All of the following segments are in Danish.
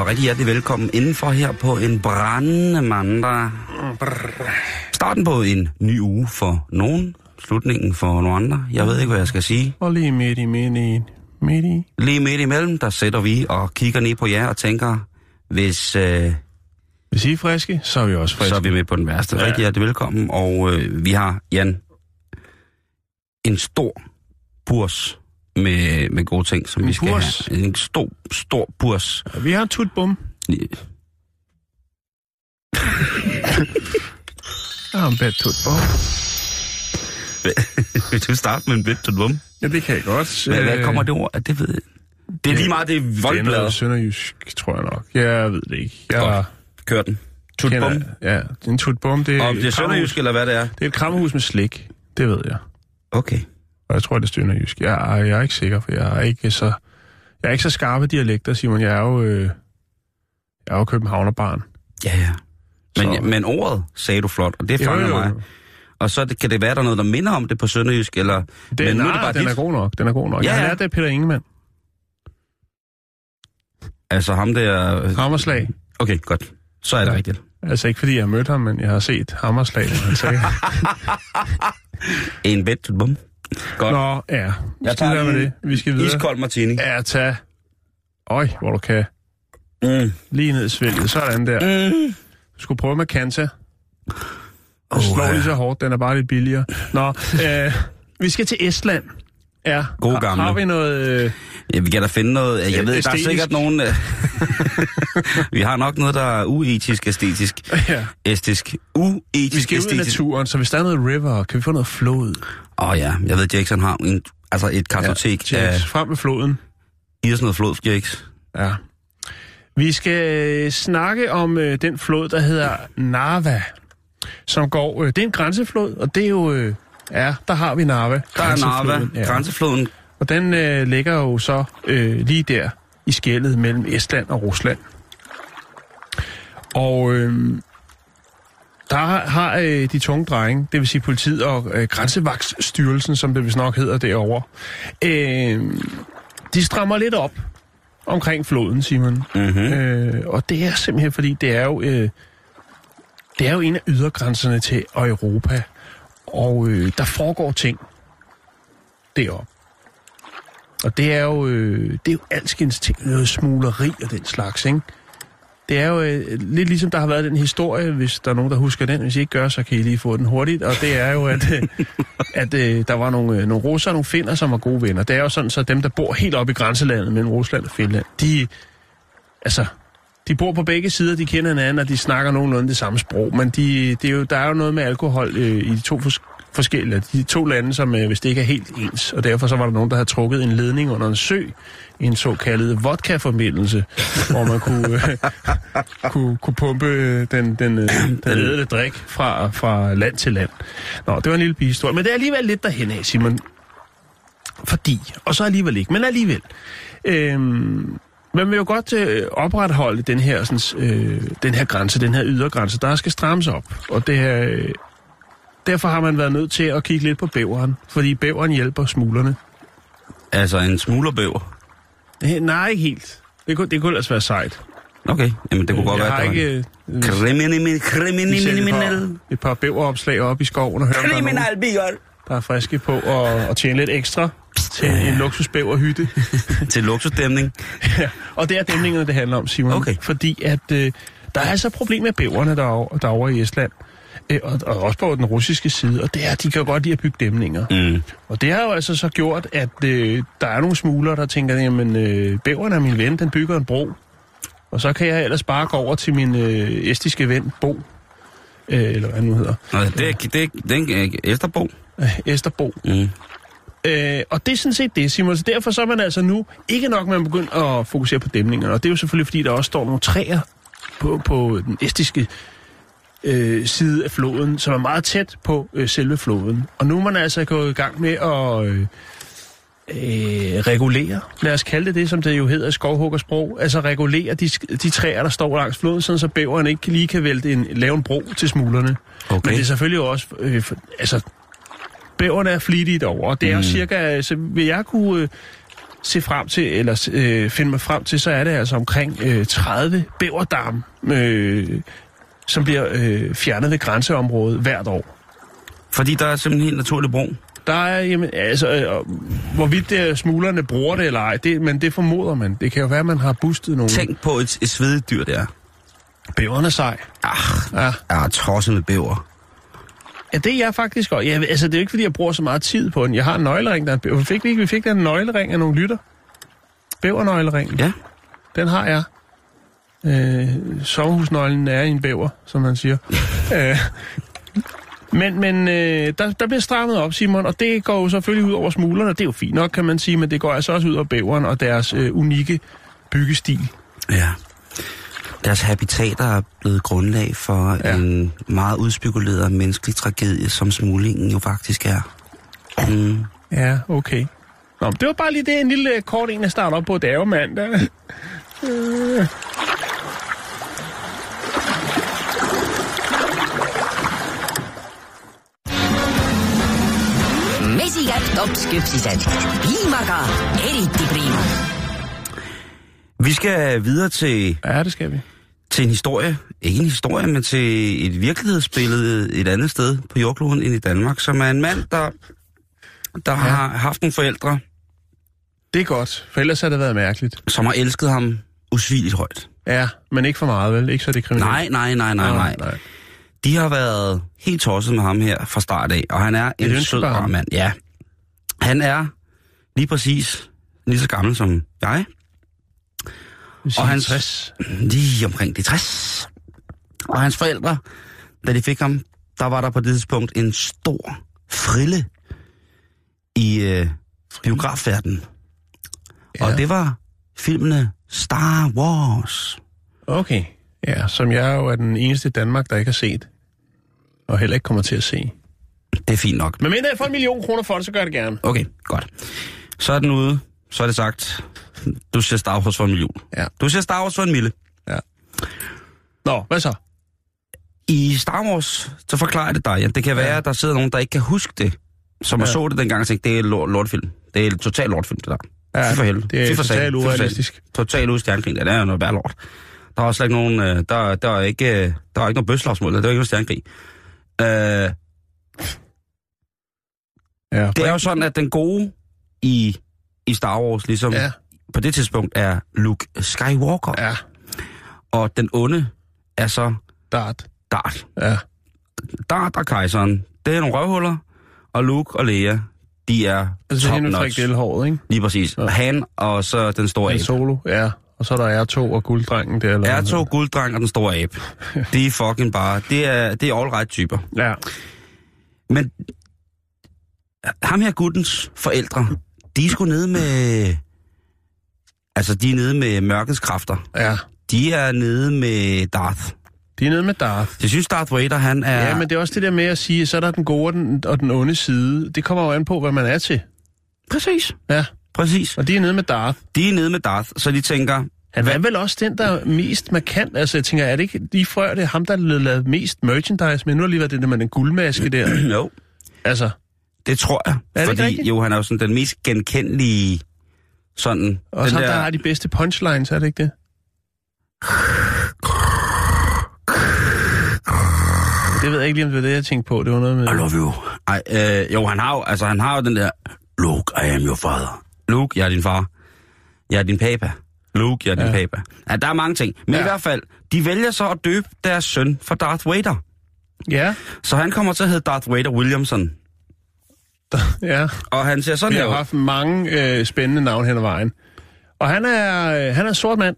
Og rigtig hjertelig velkommen indenfor her på en brændende mandag. Starten på en ny uge for nogen, slutningen for nogle andre. Jeg ved ikke, hvad jeg skal sige. Og lige midt i, midt i, midt i. Lige midt imellem, der sætter vi og kigger ned på jer og tænker, hvis øh, Hvis I er friske, så er vi også friske. så er vi med på den værste. Ja. Rigtig hjertelig velkommen. Og øh, vi har, Jan, en stor purs med, med gode ting, som En vi skal purs? have. En stor, stor purs. Vi har en tutbum. Jeg har en bed tutbum. Vil du starte med en bit to bum? Ja, det kan jeg godt. Hvad, hvad Øh, kommer det ord? Det ved jeg. Det er lige meget, det er Det er voldbladet. noget sønderjysk, tror jeg nok. Jeg ved det ikke. Jeg Godt. Kør den. Tut bum. Ja, det er en tutbum. Det er, Om det er sønderjysk, eller hvad det er? Det er et krammerhus med slik. Det ved jeg. Okay. Og jeg tror, det er sønderjysk. Jeg, er- jeg er ikke sikker, for jeg er ikke så... Jeg er ikke så skarpe dialekter, Simon. Jeg er jo... Øh, jeg er jo københavnerbarn. Ja, ja. Men, Så- men ordet sagde du flot, og det fanger mig. Og så kan det være, der er noget, der minder om det på sønderjysk, eller... Det, men nu er nej, det bare den dit. er god nok. Den er god nok. Ja, Jeg har ja. lært det af Peter Ingemann. Altså ham der... Hammerslag. Okay, godt. Så er det Ja. rigtigt. Altså ikke fordi jeg har mødt ham, men jeg har set hammerslag, han sagde. En to bum. Godt. Nå, ja. Vi Jeg skal tager med det. Vi skal videre. Iskold martini. Ja, tag. Øj, hvor du kan. Mm. Lige ned i svælget. Sådan der. Mm. Du skulle prøve med Kanta. Oh, Den slår ja. lige så hårdt. Den er bare lidt billigere. Nå, øh, vi skal til Estland. Ja. God Har- gamle. Har vi noget... Øh, Ja, vi kan da finde noget... Jeg ved, der er Æstetisk. sikkert nogen... øh, vi har nok noget, der er uetisk æstetisk. ja. Æstisk. Vi Uetisk skal ud i æstetisk. naturen, så hvis der er noget river, kan vi få noget flod? Åh oh, ja, jeg ved, Jackson har en, altså et kartotek ja, af... Jax, Frem med floden. Giv os noget flod, Jakes. Ja. Vi skal øh, snakke om øh, den flod, der hedder Narva, som går... Øh, det er en grænseflod, og det er jo... Øh, ja, der har vi Narva. Der er Narva, ja. grænsefloden. Og den øh, ligger jo så øh, lige der i skældet mellem Estland og Rusland. Og øh, der har, har øh, de tunge drenge, det vil sige politiet og øh, Grænsevagtsstyrelsen, som det vist nok hedder derovre, øh, de strammer lidt op omkring floden, Simon. Mm-hmm. Øh, og det er simpelthen fordi, det er jo, øh, det er jo en af ydergrænserne til Europa. Og øh, der foregår ting deroppe. Og det er jo, øh, det er jo alskens ting, noget smugleri og den slags, ikke? Det er jo øh, lidt ligesom, der har været den historie, hvis der er nogen, der husker den. Hvis I ikke gør, så kan I lige få den hurtigt. Og det er jo, at, øh, at øh, der var nogle, øh, nogle russer og nogle finner, som var gode venner. Det er jo sådan, så dem, der bor helt oppe i grænselandet mellem Rusland og Finland, de, altså, de bor på begge sider, de kender hinanden, og de snakker nogenlunde det samme sprog. Men de, det er jo, der er jo noget med alkohol øh, i de to fors- forskellige, de to lande, som øh, hvis det ikke er helt ens. Og derfor så var der nogen, der havde trukket en ledning under en sø, en såkaldet vodka-forbindelse, hvor man kunne, øh, kunne, kunne pumpe øh, den, den, øh, den ædle drik fra, fra land til land. Nå, det var en lille bihistorie. Men det er alligevel lidt derhen af, Simon. Fordi, og så alligevel ikke, men alligevel. Øhm, man vil jo godt øh, opretholde den her, sådan, øh, den her grænse, den her ydergrænse, der skal strammes op. Og det her, øh, derfor har man været nødt til at kigge lidt på bæveren, fordi bæveren hjælper smuglerne. Altså en smuglerbæver. Eh, Nej, ikke helt. Det kunne, det kunne ellers være sejt. Okay, jamen det kunne godt jeg være, har ikke... Øh, sætter kriminel, et par, bæveropslag op i skoven og hører, om der er nogen, der er friske på at, at tjene lidt ekstra til en luksusbæverhytte. Til luksusdæmning. Ja, og det er dæmningerne, det handler om, Simon. Okay. Fordi at øh, der er altså et problem med bæverne derovre, derovre i Estland. øh, og, og også på den russiske side, og det er, de kan godt lide at bygge dæmninger. Mm. Og det har jo altså så gjort, at øh, der er nogle smugler, der tænker, jamen, øh, bæveren er min ven, den bygger en bro. Og så kan jeg ellers bare gå over til min øh, estiske ven, Bo, øh, eller hvad han nu hedder, Nå, det er, det er, det er øh, Esterbro. øh, Esterbo. Mm. Øh, og det er sådan set det, Simon. Så derfor så er man altså nu ikke nok med at begynde at fokusere på dæmningerne. Og det er jo selvfølgelig, fordi der også står nogle træer på, på den estiske øh, side af floden, som er meget tæt på øh, selve floden. Og nu er man altså gået i gang med at øh, øh, regulere, lad os kalde det det, som det jo hedder i skovhuggersprog, altså regulere de, de træer, der står langs floden, sådan så bæveren ikke lige kan vælte en, lave en bro til smuglerne. Okay. Men det er selvfølgelig også, øh, for, altså, bæverne er flittige derovre, og det er jo cirka, så vil jeg kunne øh, se frem til, eller øh, finde mig frem til, så er det altså omkring øh, 30 bæverdam, øh, som bliver øh, fjernet ved grænseområdet hvert år. Fordi der er simpelthen helt naturlig bro. Der er, jamen, altså, øh, hvorvidt det er smuglerne bruger det eller ej, det, men det formoder man. Det kan jo være, at man har bustet nogle Tænk på et, et svedigt dyr der. bæverne sej. Ach, Ja. jeg er tosset med bæver. Ja, det er jeg faktisk også. Ja, altså, det er jo ikke, fordi jeg bruger så meget tid på den. Jeg har en nøglering, der er en. Fik vi ikke? Vi fik den nøglering af nogle lytter. Bævernøgleringen. Ja. Den har jeg. Øh, sommerhusnøglen er en bæver, som man siger. øh, men men øh, der, der bliver strammet op, Simon, og det går jo selvfølgelig ud over smuglerne. Det er jo fint nok, kan man sige, men det går altså også ud over bæveren og deres øh, unikke byggestil. Ja. Deres habitater er blevet grundlag for Ja. en meget udspekuleret menneskelig tragedie, som smuglingen jo faktisk er. Mm. Ja, okay. Nå, det var bare lige det, en lille øh, kort en, jeg starter op på. Det er jo mandag. Øh. mesikätt topsküpsised piimaga eriti priima. Vi skal videre til, Ja, det skal vi. til en historie. Ikke en historie, men til et virkelighedsbillede et andet sted på jordkloden end i Danmark, som er en mand, der, der ja. har haft nogle forældre, Det er godt, for ellers har det været mærkeligt. som har elsket ham usvigeligt højt. Ja, men ikke for meget, vel? Ikke så er det kriminelt. Nej, nej, nej, nej, nej. nej. De har været helt tosset med ham her fra start af, og han er en sød ønskebarn. rar mand. Ja. Han er lige præcis lige så gammel som jeg. Og hans, 60. lige omkring de 60. Og hans forældre, da de fik ham, der var der på det tidspunkt en stor frille i øh, biografverdenen. Ja. Og det var filmene Star Wars. Okay. Ja, som jeg jo er den eneste i Danmark, der ikke har set. Og heller ikke kommer til at se. Det er fint nok. Men mindre jeg får en million kroner for det, så gør jeg det gerne. Okay, godt. Så er den ude. Så er det sagt. Du ser Star Wars for en million. Ja. Du ser Star Wars for en mille. Nå, hvad så? I Star Wars, så forklarer jeg det dig. Ja. Det kan være, Ja. at der sidder nogen, der ikke kan huske det. Som ja. Ja. så det dengang og tænkte, det er lort, lortfilm. Det er totalt lortfilm, det der. Ja, for helvede. det er totalt satan. urealistisk. Totalt udstjernkrig. Det er jo noget værd lort. Der er også ikke nogen... øh, Der, der, er ikke, øh, der er ikke noget bøslagsmål. Der er ikke noget stjernkrig. Øh, Ja, det er jo sådan, at den gode i, i Star Wars, ligesom Ja, på det tidspunkt, er Luke Skywalker. ja. Og den onde er så Dart. Dart. Ja. Dart og kejseren, det er nogle røvhuller, og Luke og Leia, de er Altså top notch. frikadelhåret, ikke? Lige præcis. Ja. Han og så den store abe. solo, ja. Og så er der R2 og gulddrengen der. Eller R2, gulddreng og den store abe. De er fucking bare, det er, det er all right typer. Ja. Men ham her guttens forældre, de er sgu nede med... Altså, de er nede med mørkets kræfter. Ja. De er nede med Darth. De er nede med Darth. Jeg synes, Darth Vader, han er... Ja, men det er også det der med at sige, så er der den gode og den, og den onde side. Det kommer jo an på, hvad man er til. Præcis, Ja, præcis. og de er nede med Darth. De er nede med Darth, så de tænker, Han er vel også den, der er mest markant. Altså, jeg tænker, er det ikke lige før, det er ham, der er lavet mest merchandise, men nu har lige været det der med den guldmaske der. jo, Altså, det tror jeg. det ikke fordi rigtigt? jo, han er jo sådan den mest genkendelige sådan... også den ham, der... der har de bedste punchlines, er det ikke det? Det ved jeg ikke lige, om det var det, jeg tænkte på. Det var noget med... I love you. Ej, øh, jo, han har jo, altså, han har jo den der, Luke, I am your father. Luke, jeg er din far. Jeg er din papa. Luke, jeg er din Ja. papa. Ja, der er mange ting. Men. Ja. i hvert fald, de vælger så at døbe deres søn for Darth Vader. Ja, Så han kommer til at hedde Darth Vader Williamson. ja. Og han ser sådan Vi her har ud. haft mange øh, spændende navne hen ad vejen. Og han er, øh, han er en sort mand.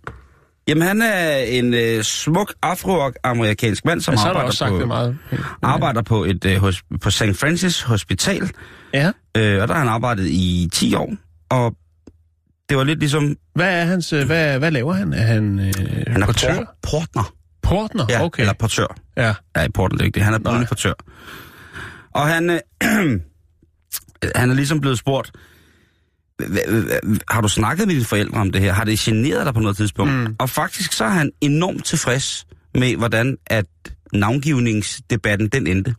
Jamen, han er en øh, smuk afroamerikansk mand, som der arbejder, også sagt på, det meget. arbejder på, et, øh, hos, på St. Francis Hospital. Ja. Øh, og der har han arbejdet i 10 år. Og det var lidt ligesom... Hvad er hans, øh, hvad, hvad laver han? Er han, øh, Han er portør? por- portner. Portner? Ja, okay. eller portør. Ja. Ja, i porten, det er ikke det. Han er brunlig portør. Og han, øh, han er ligesom blevet spurgt, "Hva- hva- hva- har du snakket med dine forældre om det her? Har det generet dig på noget tidspunkt? Mm. Og faktisk så er han enormt tilfreds med, hvordan at navngivningsdebatten den endte.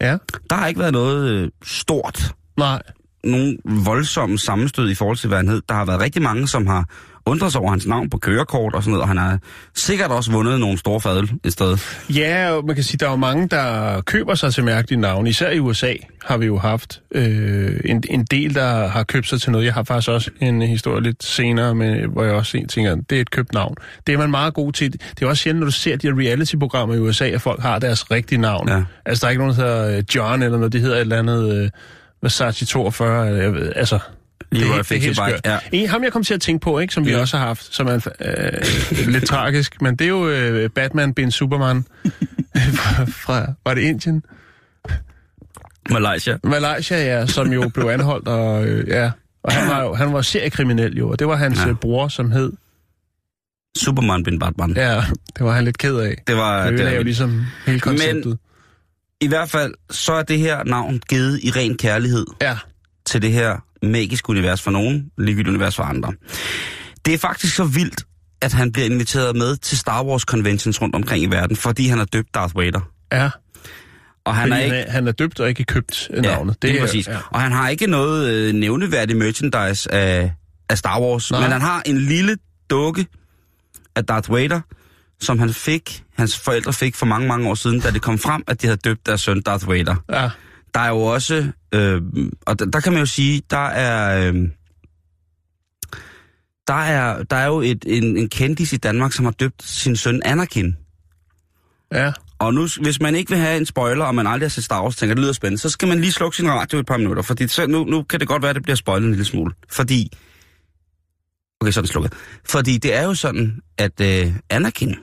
Ja. Der har ikke været noget øh, stort, Nej. nogen voldsomme sammenstød i forhold til, hvad han hed. Der har været rigtig mange, som har undret sig over hans navn på kørekort og sådan noget, og han har sikkert også vundet nogle store fadel et sted. Ja, man kan sige, der er jo mange, der køber sig til mærkelige navne. Især i USA har vi jo haft øh, en, en del, der har købt sig til noget. Jeg har faktisk også en historie lidt senere, med, hvor jeg også tænker, det er et købt navn. Det er man meget god til. Det er også sjældent, når du ser de her reality-programmer i USA, at folk har deres rigtige navn. Ja. Altså, der er ikke nogen, der hedder øh, John, eller noget, det hedder et eller andet øh, Versace 42, eller jeg ved, altså... Leroy Fixie helt Bike, skørt. ja. En, ham jeg kom til at tænke på, ikke, som vi Ja. også har haft, som er øh, lidt tragisk, men det er jo øh, Batman bin Superman fra, fra, var det Indien? Malaysia. Malaysia, ja, som jo blev anholdt, og øh, ja, og han var jo han var seriekriminel jo, og det var hans Ja. ja. bror, som hed, Superman bin Batman. ja, det var han lidt ked af. Det var... Det det var jo ligesom hele konceptet. Men- I hvert fald, så er det her navn givet i ren kærlighed Ja, til det her magiske univers for nogen, ligegyldigt univers for andre. Det er faktisk så vildt, at han bliver inviteret med til Star Wars conventions rundt omkring i verden, fordi han er døbt Darth Vader. ja. Og han Han er ikke... han, er, han er døbt og ikke købt navnet. det er er- præcis. Ja. Og han har ikke noget øh, nævneværdigt merchandise af, af Star Wars, Nej. men han har en lille dukke af Darth Vader, som han fik, hans forældre fik for mange, mange år siden, da det kom frem, at de havde døbt deres søn Darth Vader. ja. Der er jo også, øh, og der, der kan man jo sige, der er, øh, der er, der er jo et, en, en kendis i Danmark, som har døbt sin søn Anakin. Ja, Og nu, hvis man ikke vil have en spoiler, og man aldrig har set Star Wars, tænker, det lyder spændende, så skal man lige slukke sin radio et par minutter, fordi så, nu, nu kan det godt være, at det bliver spoilet en lille smule. Fordi, okay, så er den slukket. Fordi det er jo sådan, at øh, Anakin,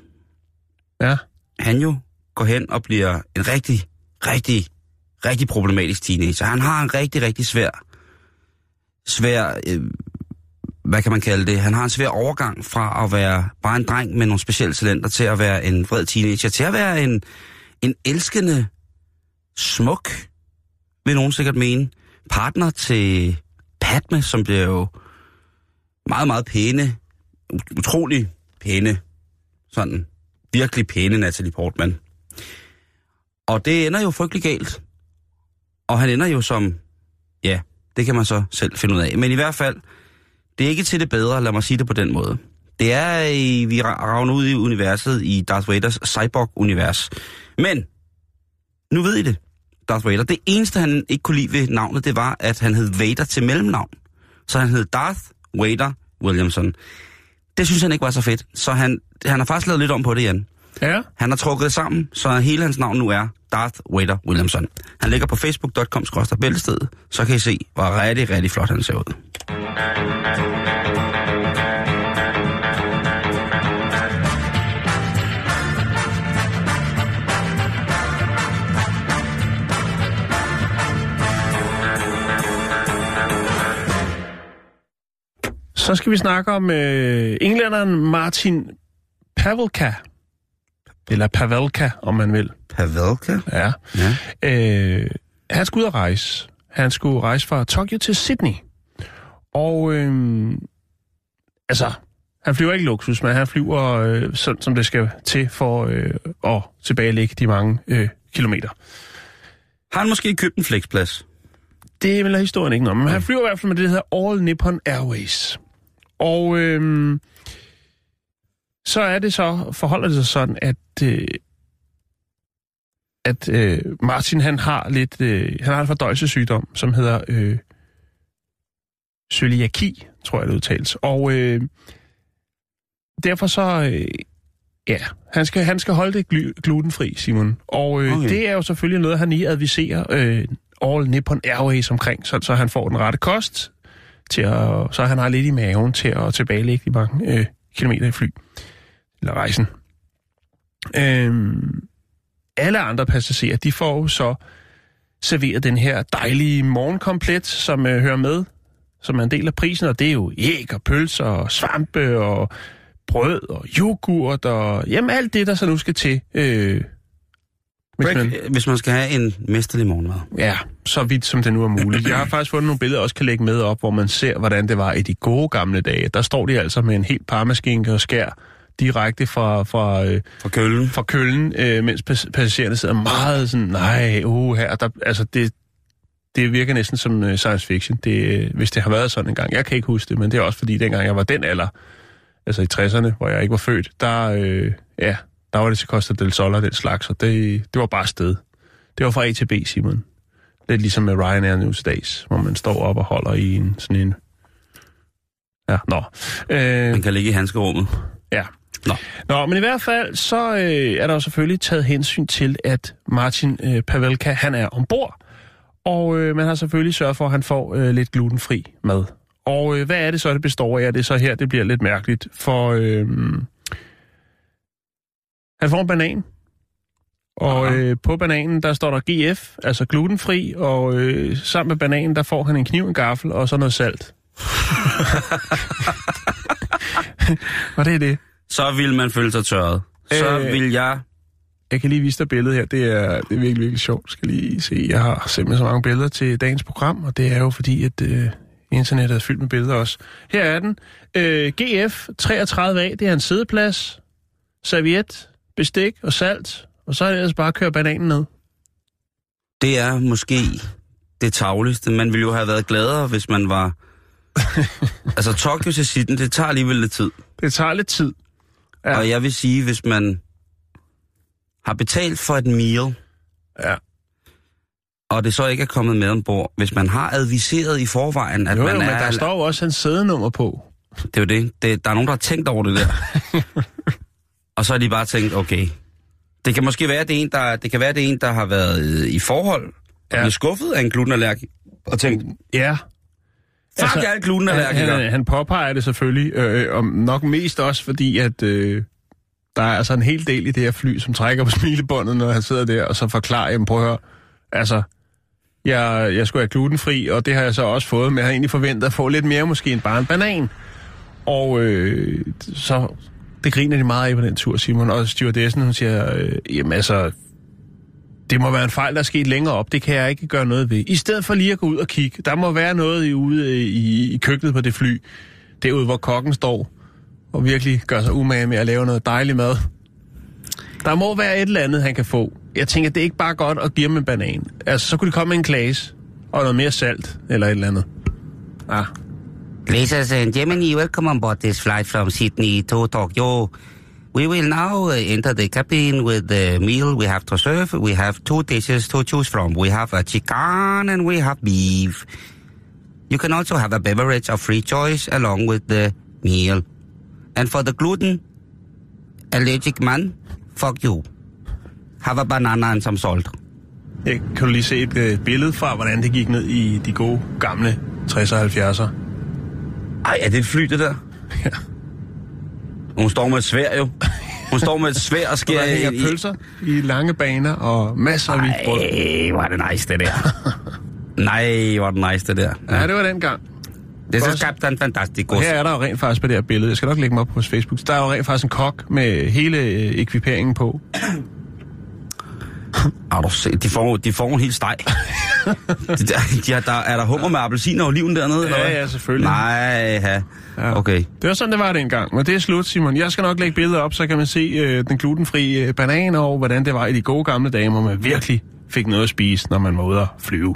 ja. han jo går hen og bliver en rigtig, rigtig, rigtig problematisk teenager. Han har en rigtig, rigtig svær, svær, øh, hvad kan man kalde det? Han har en svær overgang fra at være bare en dreng med nogle specielle talenter til at være en vred teenager, til at være en, en elskende, smuk, vil nogen sikkert mene, partner til Padme, som bliver jo meget, meget pæne, utrolig pæne, sådan virkelig pæne Natalie Portman. Og det ender jo frygtelig galt. Og han ender jo som, ja, det kan man så selv finde ud af. Men i hvert fald, det er ikke til det bedre, lad mig sige det på den måde. Det er, i, vi ravner ud i universet, i Darth Vaders cyborg-univers. Men, nu ved I det, Darth Vader. Det eneste, han ikke kunne lide ved navnet, det var, at han hed Vader til mellemnavn. Så han hed Darth Vader Williamson. Det synes han ikke var så fedt, så han, han har faktisk lavet lidt om på det igen. Ja, Han har trukket sammen, så hele hans navn nu er Darth Vader Williamson. Han ligger på facebook.com bæltestedet, så kan I se, hvor rigtig, rigtig flot han ser ud. så skal vi snakke om øh, englænderen Martin Pavelka. Eller Pavelka, om man vil. Pavelka? Ja. Ja. Øh, han skulle ud at rejse. Han skulle rejse fra Tokyo til Sydney. Og øh, altså, han flyver ikke luksus, men han flyver øh, sådan, som det skal til for øh, at tilbagelægge de mange øh, kilometer. Har han måske købt en flexplads? Det vil historien ikke noget om, men han flyver i hvert fald med det, der hedder All Nippon Airways. Og øhm, så er det så, forholder det sig sådan, at, øh, at øh, Martin han har lidt, øh, han har en fordøjelsessygdom, som hedder øh, cøliaki, tror jeg det udtales. Og øh, derfor så øh, Ja, han skal, han skal holde det glu- glutenfri, Simon. Og øh, Okay. det er jo selvfølgelig noget, han lige adviserer øh, All Nippon Airways omkring, så, så han får den rette kost, til at, så han har lidt i maven til at tilbagelægge de mange øh, kilometer i fly. Eller rejsen. Øhm, alle andre passagerer, de får jo så serveret den her dejlige morgenkomplet, som øh, hører med, som er en del af prisen, og det er jo æg og pølser og svampe og brød og yoghurt og jamen alt det, der så nu skal til. Øh, hvis man, Break, hvis man skal have en mesterlig morgenmad. ja, så vidt som det nu er muligt. Jeg har faktisk fundet nogle billeder, jeg også kan lægge med op, hvor man ser, hvordan det var i de gode gamle dage. Der står de altså med en helt parmaskinke og skær direkte fra, fra, øh, Fra køllen. fra køllen, øh, mens pas- passagererne sidder meget sådan, nej, uh, her, der, altså det, det virker næsten som øh, science fiction, det, øh, hvis det har været sådan en gang. Jeg kan ikke huske det, men det er også fordi, dengang jeg var den alder, altså i 60'erne, hvor jeg ikke var født, der, øh, ja, der var det til Costa del Sol og den slags, og det, det var bare sted. Det var fra A til B, Simon. Lidt ligesom med Ryanair nu til dags, hvor man står op og holder i en sådan en... Ja, nå. Øh, Man kan ligge i handskerummet. Ja. Nå. Nå, men i hvert fald, så øh, er der jo selvfølgelig taget hensyn til, at Martin øh, Pavelka, han er ombord. Og øh, man har selvfølgelig sørget for, at han får øh, lidt glutenfri mad. Og øh, hvad er det så, det består af? Er det så her, det bliver lidt mærkeligt. For øh, han får en banan. Og øh, på bananen, der står der GF, altså glutenfri. Og øh, sammen med bananen, der får han en kniv, en gaffel og så noget salt. og det er det. Så vil man føle sig tørret. Så Øh. vil jeg... Jeg kan lige vise dig billedet her. Det er, det er virkelig, virkelig sjovt. Skal lige se. Jeg har simpelthen så mange billeder til dagens program, og det er jo fordi, at øh, internettet er fyldt med billeder også. Her er den. Øh, GF 33A, det er en sædeplads, serviet, bestik og salt, og så er det ellers bare at køre bananen ned. Det er måske det tavligste. Man ville jo have været gladere, hvis man var... altså, Tokyo til sitten, det tager alligevel lidt tid. Det tager lidt tid. Ja. Og jeg vil sige, hvis man har betalt for et meal, Ja. og det så ikke er kommet med ombord, hvis man har adviseret i forvejen, at Jo, man jo, men er... der står jo også hans sædenummer på. Det er jo det. det. Der er nogen, der har tænkt over det der. og så har de bare tænkt, okay. Det kan måske være, det er en, der, det kan være, det er en, der har været øh, i forhold og ja. blevet skuffet af en glutenallergi og tænkt, Ja. Fuck altså, alle han, glutenallergikere. han, han påpeger det selvfølgelig, øh, og nok mest også fordi, at øh, der er altså en hel del i det her fly, som trækker på smilebåndet, når han sidder der, og så forklarer, jamen prøv at høre, altså, jeg, jeg skulle have glutenfri, og det har jeg så også fået, men jeg har egentlig forventet at få lidt mere, måske end bare en banan. Og øh, så, det griner de meget af på den tur, Simon, og stewardessen, hun siger, øh, jamen altså, det må være en fejl, der er sket længere op. Det kan jeg ikke gøre noget ved. I stedet for lige at gå ud og kigge. Der må være noget i, ude øh, i, i køkkenet på det fly. Derude, hvor kokken står og virkelig gør sig umage med at lave noget dejlig mad. Der må være et eller andet, han kan få. Jeg tænker, det er ikke bare godt at give ham en banan. Altså, så kunne det komme en glas og noget mere salt eller et eller andet. Ah, Ladies and gentlemen, welcome on board this flight from Sydney to Tokyo. We will now uh, enter the cabin with the meal we have to serve. We have two dishes to choose from. We have a chicken and we have beef. You can also have a beverage of free choice along with the meal. And for the gluten allergic man, fuck you. Have a banana and some salt. jeg kan du lige se et øh, billede fra, hvordan det gik ned i de gode gamle 60'er og 70'er. Ej, er det et fly, det der? Ja. Hun står med et svær jo. Hun står med et svær og der skærer hænger i... pølser i lange baner og masser af hvidt brød. Ej, hvor er det nice, det der. Nej, hvor er det nice, det der. Ja, det var den gang. Det er så Captain Fantasticus. Og her er der jo rent faktisk på det her billede. Jeg skal nok lægge mig op på vores Facebook. Der er jo rent faktisk en kok med hele øh, ekviperingen på. Har du set? De får, de får en helt steg. de, der, de har, der, er der hummer med appelsiner og oliven dernede? eller Ja, hvad? ja, selvfølgelig. Nej. Ja. Okay. Det var sådan, det var dengang. Men det er slut, Simon. Jeg skal nok lægge billeder op, så kan man se øh, den glutenfri øh, banan og hvordan det var i de gode gamle dage, hvor man virkelig fik noget at spise, når man var ude at flyve.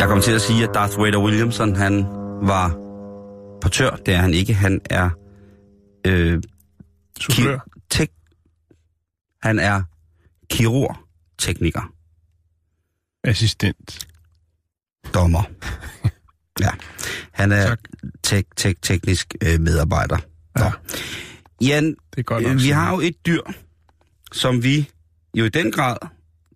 Jeg kom til at sige, at Darth Vader Williamson, han var portør. Det er han ikke. Han er... Øh, Soufflør. ki- tek, han er kirurg-tekniker. Assistent. Dommer. Ja, han er tek, tek, teknisk øh, medarbejder. Nå. Ja. Jan, Det er godt nok øh, vi sådan. har jo et dyr, som vi jo i den grad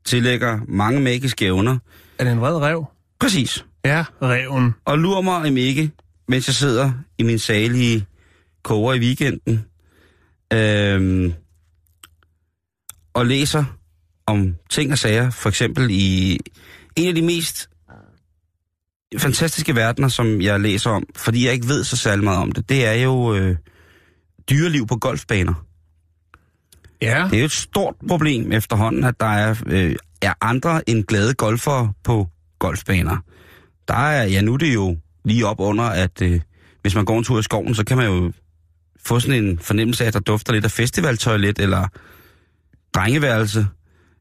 tillægger mange magiske evner. Er det en vred rev? Præcis. Ja, reven. Og lurer mig om ikke, mens jeg sidder i min salige koger i weekenden, øhm, og læser om ting og sager, for eksempel i en af de mest fantastiske verdener, som jeg læser om, fordi jeg ikke ved så særlig meget om det, det er jo øh, dyreliv på golfbaner. Ja. Det er jo et stort problem efterhånden, at der er, øh, er andre end glade golfere på golfbaner. Der er, ja nu er det jo lige op under, at øh, hvis man går en tur i skoven, så kan man jo få sådan en fornemmelse af, at der dufter lidt af festivaltoilet eller drengeværelse.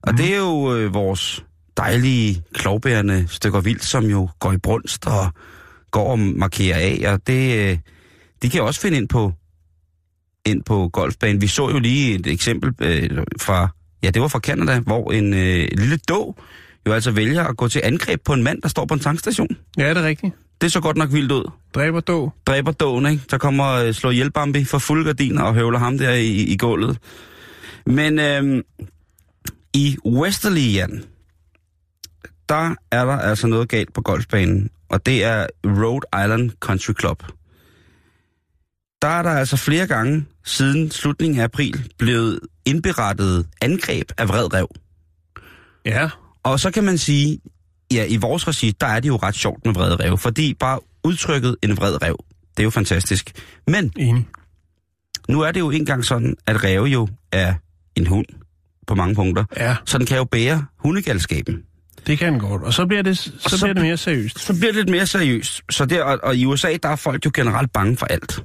Og det er jo øh, vores dejlige, klovbærende stykker vildt, som jo går i brunst og går og markerer af, og det, øh, de kan også finde ind på ind på golfbanen. Vi så jo lige et eksempel øh, fra, ja, det var fra Canada, hvor en øh, lille dog jo altså vælger at gå til angreb på en mand, der står på en tankstation. Ja, det er rigtigt. Det så godt nok vildt ud. Dræber dog. Dræber dogen, ikke? Der kommer øh, slår ihjel Bambi for fuld gardiner og høvler ham der i, i gulvet. Men øh, i Westerly, Jan, der er der altså noget galt på golfbanen, og det er Rhode Island Country Club. Der er der altså flere gange siden slutningen af april blevet indberettet angreb af vred rev. Ja. Og så kan man sige, ja, i vores regi, der er det jo ret sjovt med vrede rev, fordi bare udtrykket en vred rev, det er jo fantastisk. Men Enig. nu er det jo engang sådan, at ræve jo er en hund på mange punkter, Ja, så den kan jo bære hundegalskaben. det kan godt. Og så bliver det, så, så- bliver det mere seriøst. Så bliver det lidt mere seriøst. Så der, og, og i USA, der er folk jo generelt bange for alt.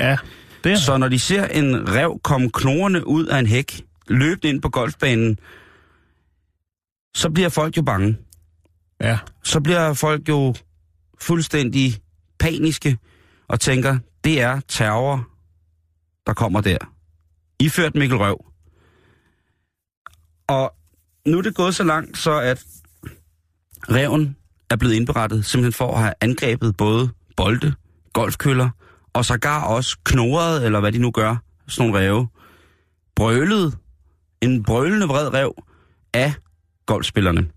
Ja, det er Så når de ser en rev komme knorrende ud af en hæk, løbende ind på golfbanen, så bliver folk jo bange. Ja, så bliver folk jo fuldstændig paniske og tænker, det er terror, der kommer der. Iført Mikkel Røv. Og nu er det gået så langt, så at reven er blevet indberettet simpelthen for at have angrebet både bolde, golfkøller og sågar også knoret, eller hvad de nu gør, sådan nogle ræve. Brølet, en brølende vred rev af golfspillerne.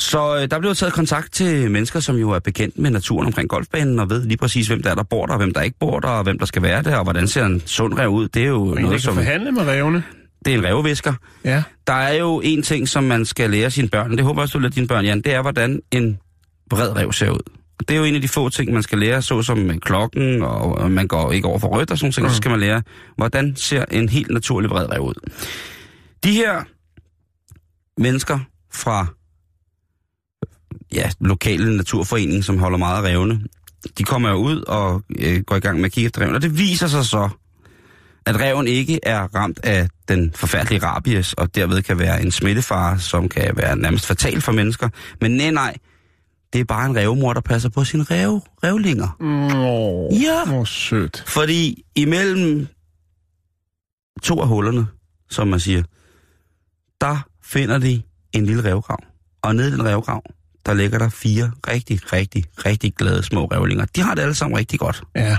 Så øh, der blev taget kontakt til mennesker, som jo er bekendt med naturen omkring golfbanen, og ved lige præcis, hvem der er, der bor der, og hvem der ikke bor der, og hvem der skal være der, og hvordan ser en sund rev ud. Det er jo og en, der noget, kan som... forhandle med revne. Det er en revvisker. Ja, Der er jo en ting, som man skal lære sine børn, det håber jeg også, du lærer dine børn, Jan, det er, hvordan en vred rev ser ud. Og det er jo en af de få ting, man skal lære, såsom med klokken, og man går ikke over for rødt og sådan noget, mm. så skal man lære, hvordan ser en helt naturlig vred rev ud. De her mennesker fra ja, lokale naturforening, som holder meget af revne, de kommer jo ud og øh, går i gang med at kigge efter reven, og det viser sig så, at reven ikke er ramt af den forfærdelige rabies, og derved kan være en smittefare, som kan være nærmest fatal for mennesker. Men nej, nej, det er bare en revmor, der passer på sine rev, revlinger. Nå, Ja. hvor sødt. Fordi imellem to af hullerne, som man siger, der finder de en lille revgrav. Og nede i den revgrav, der ligger der fire rigtig, rigtig, rigtig glade små revlinger. De har det alle sammen rigtig godt. Ja,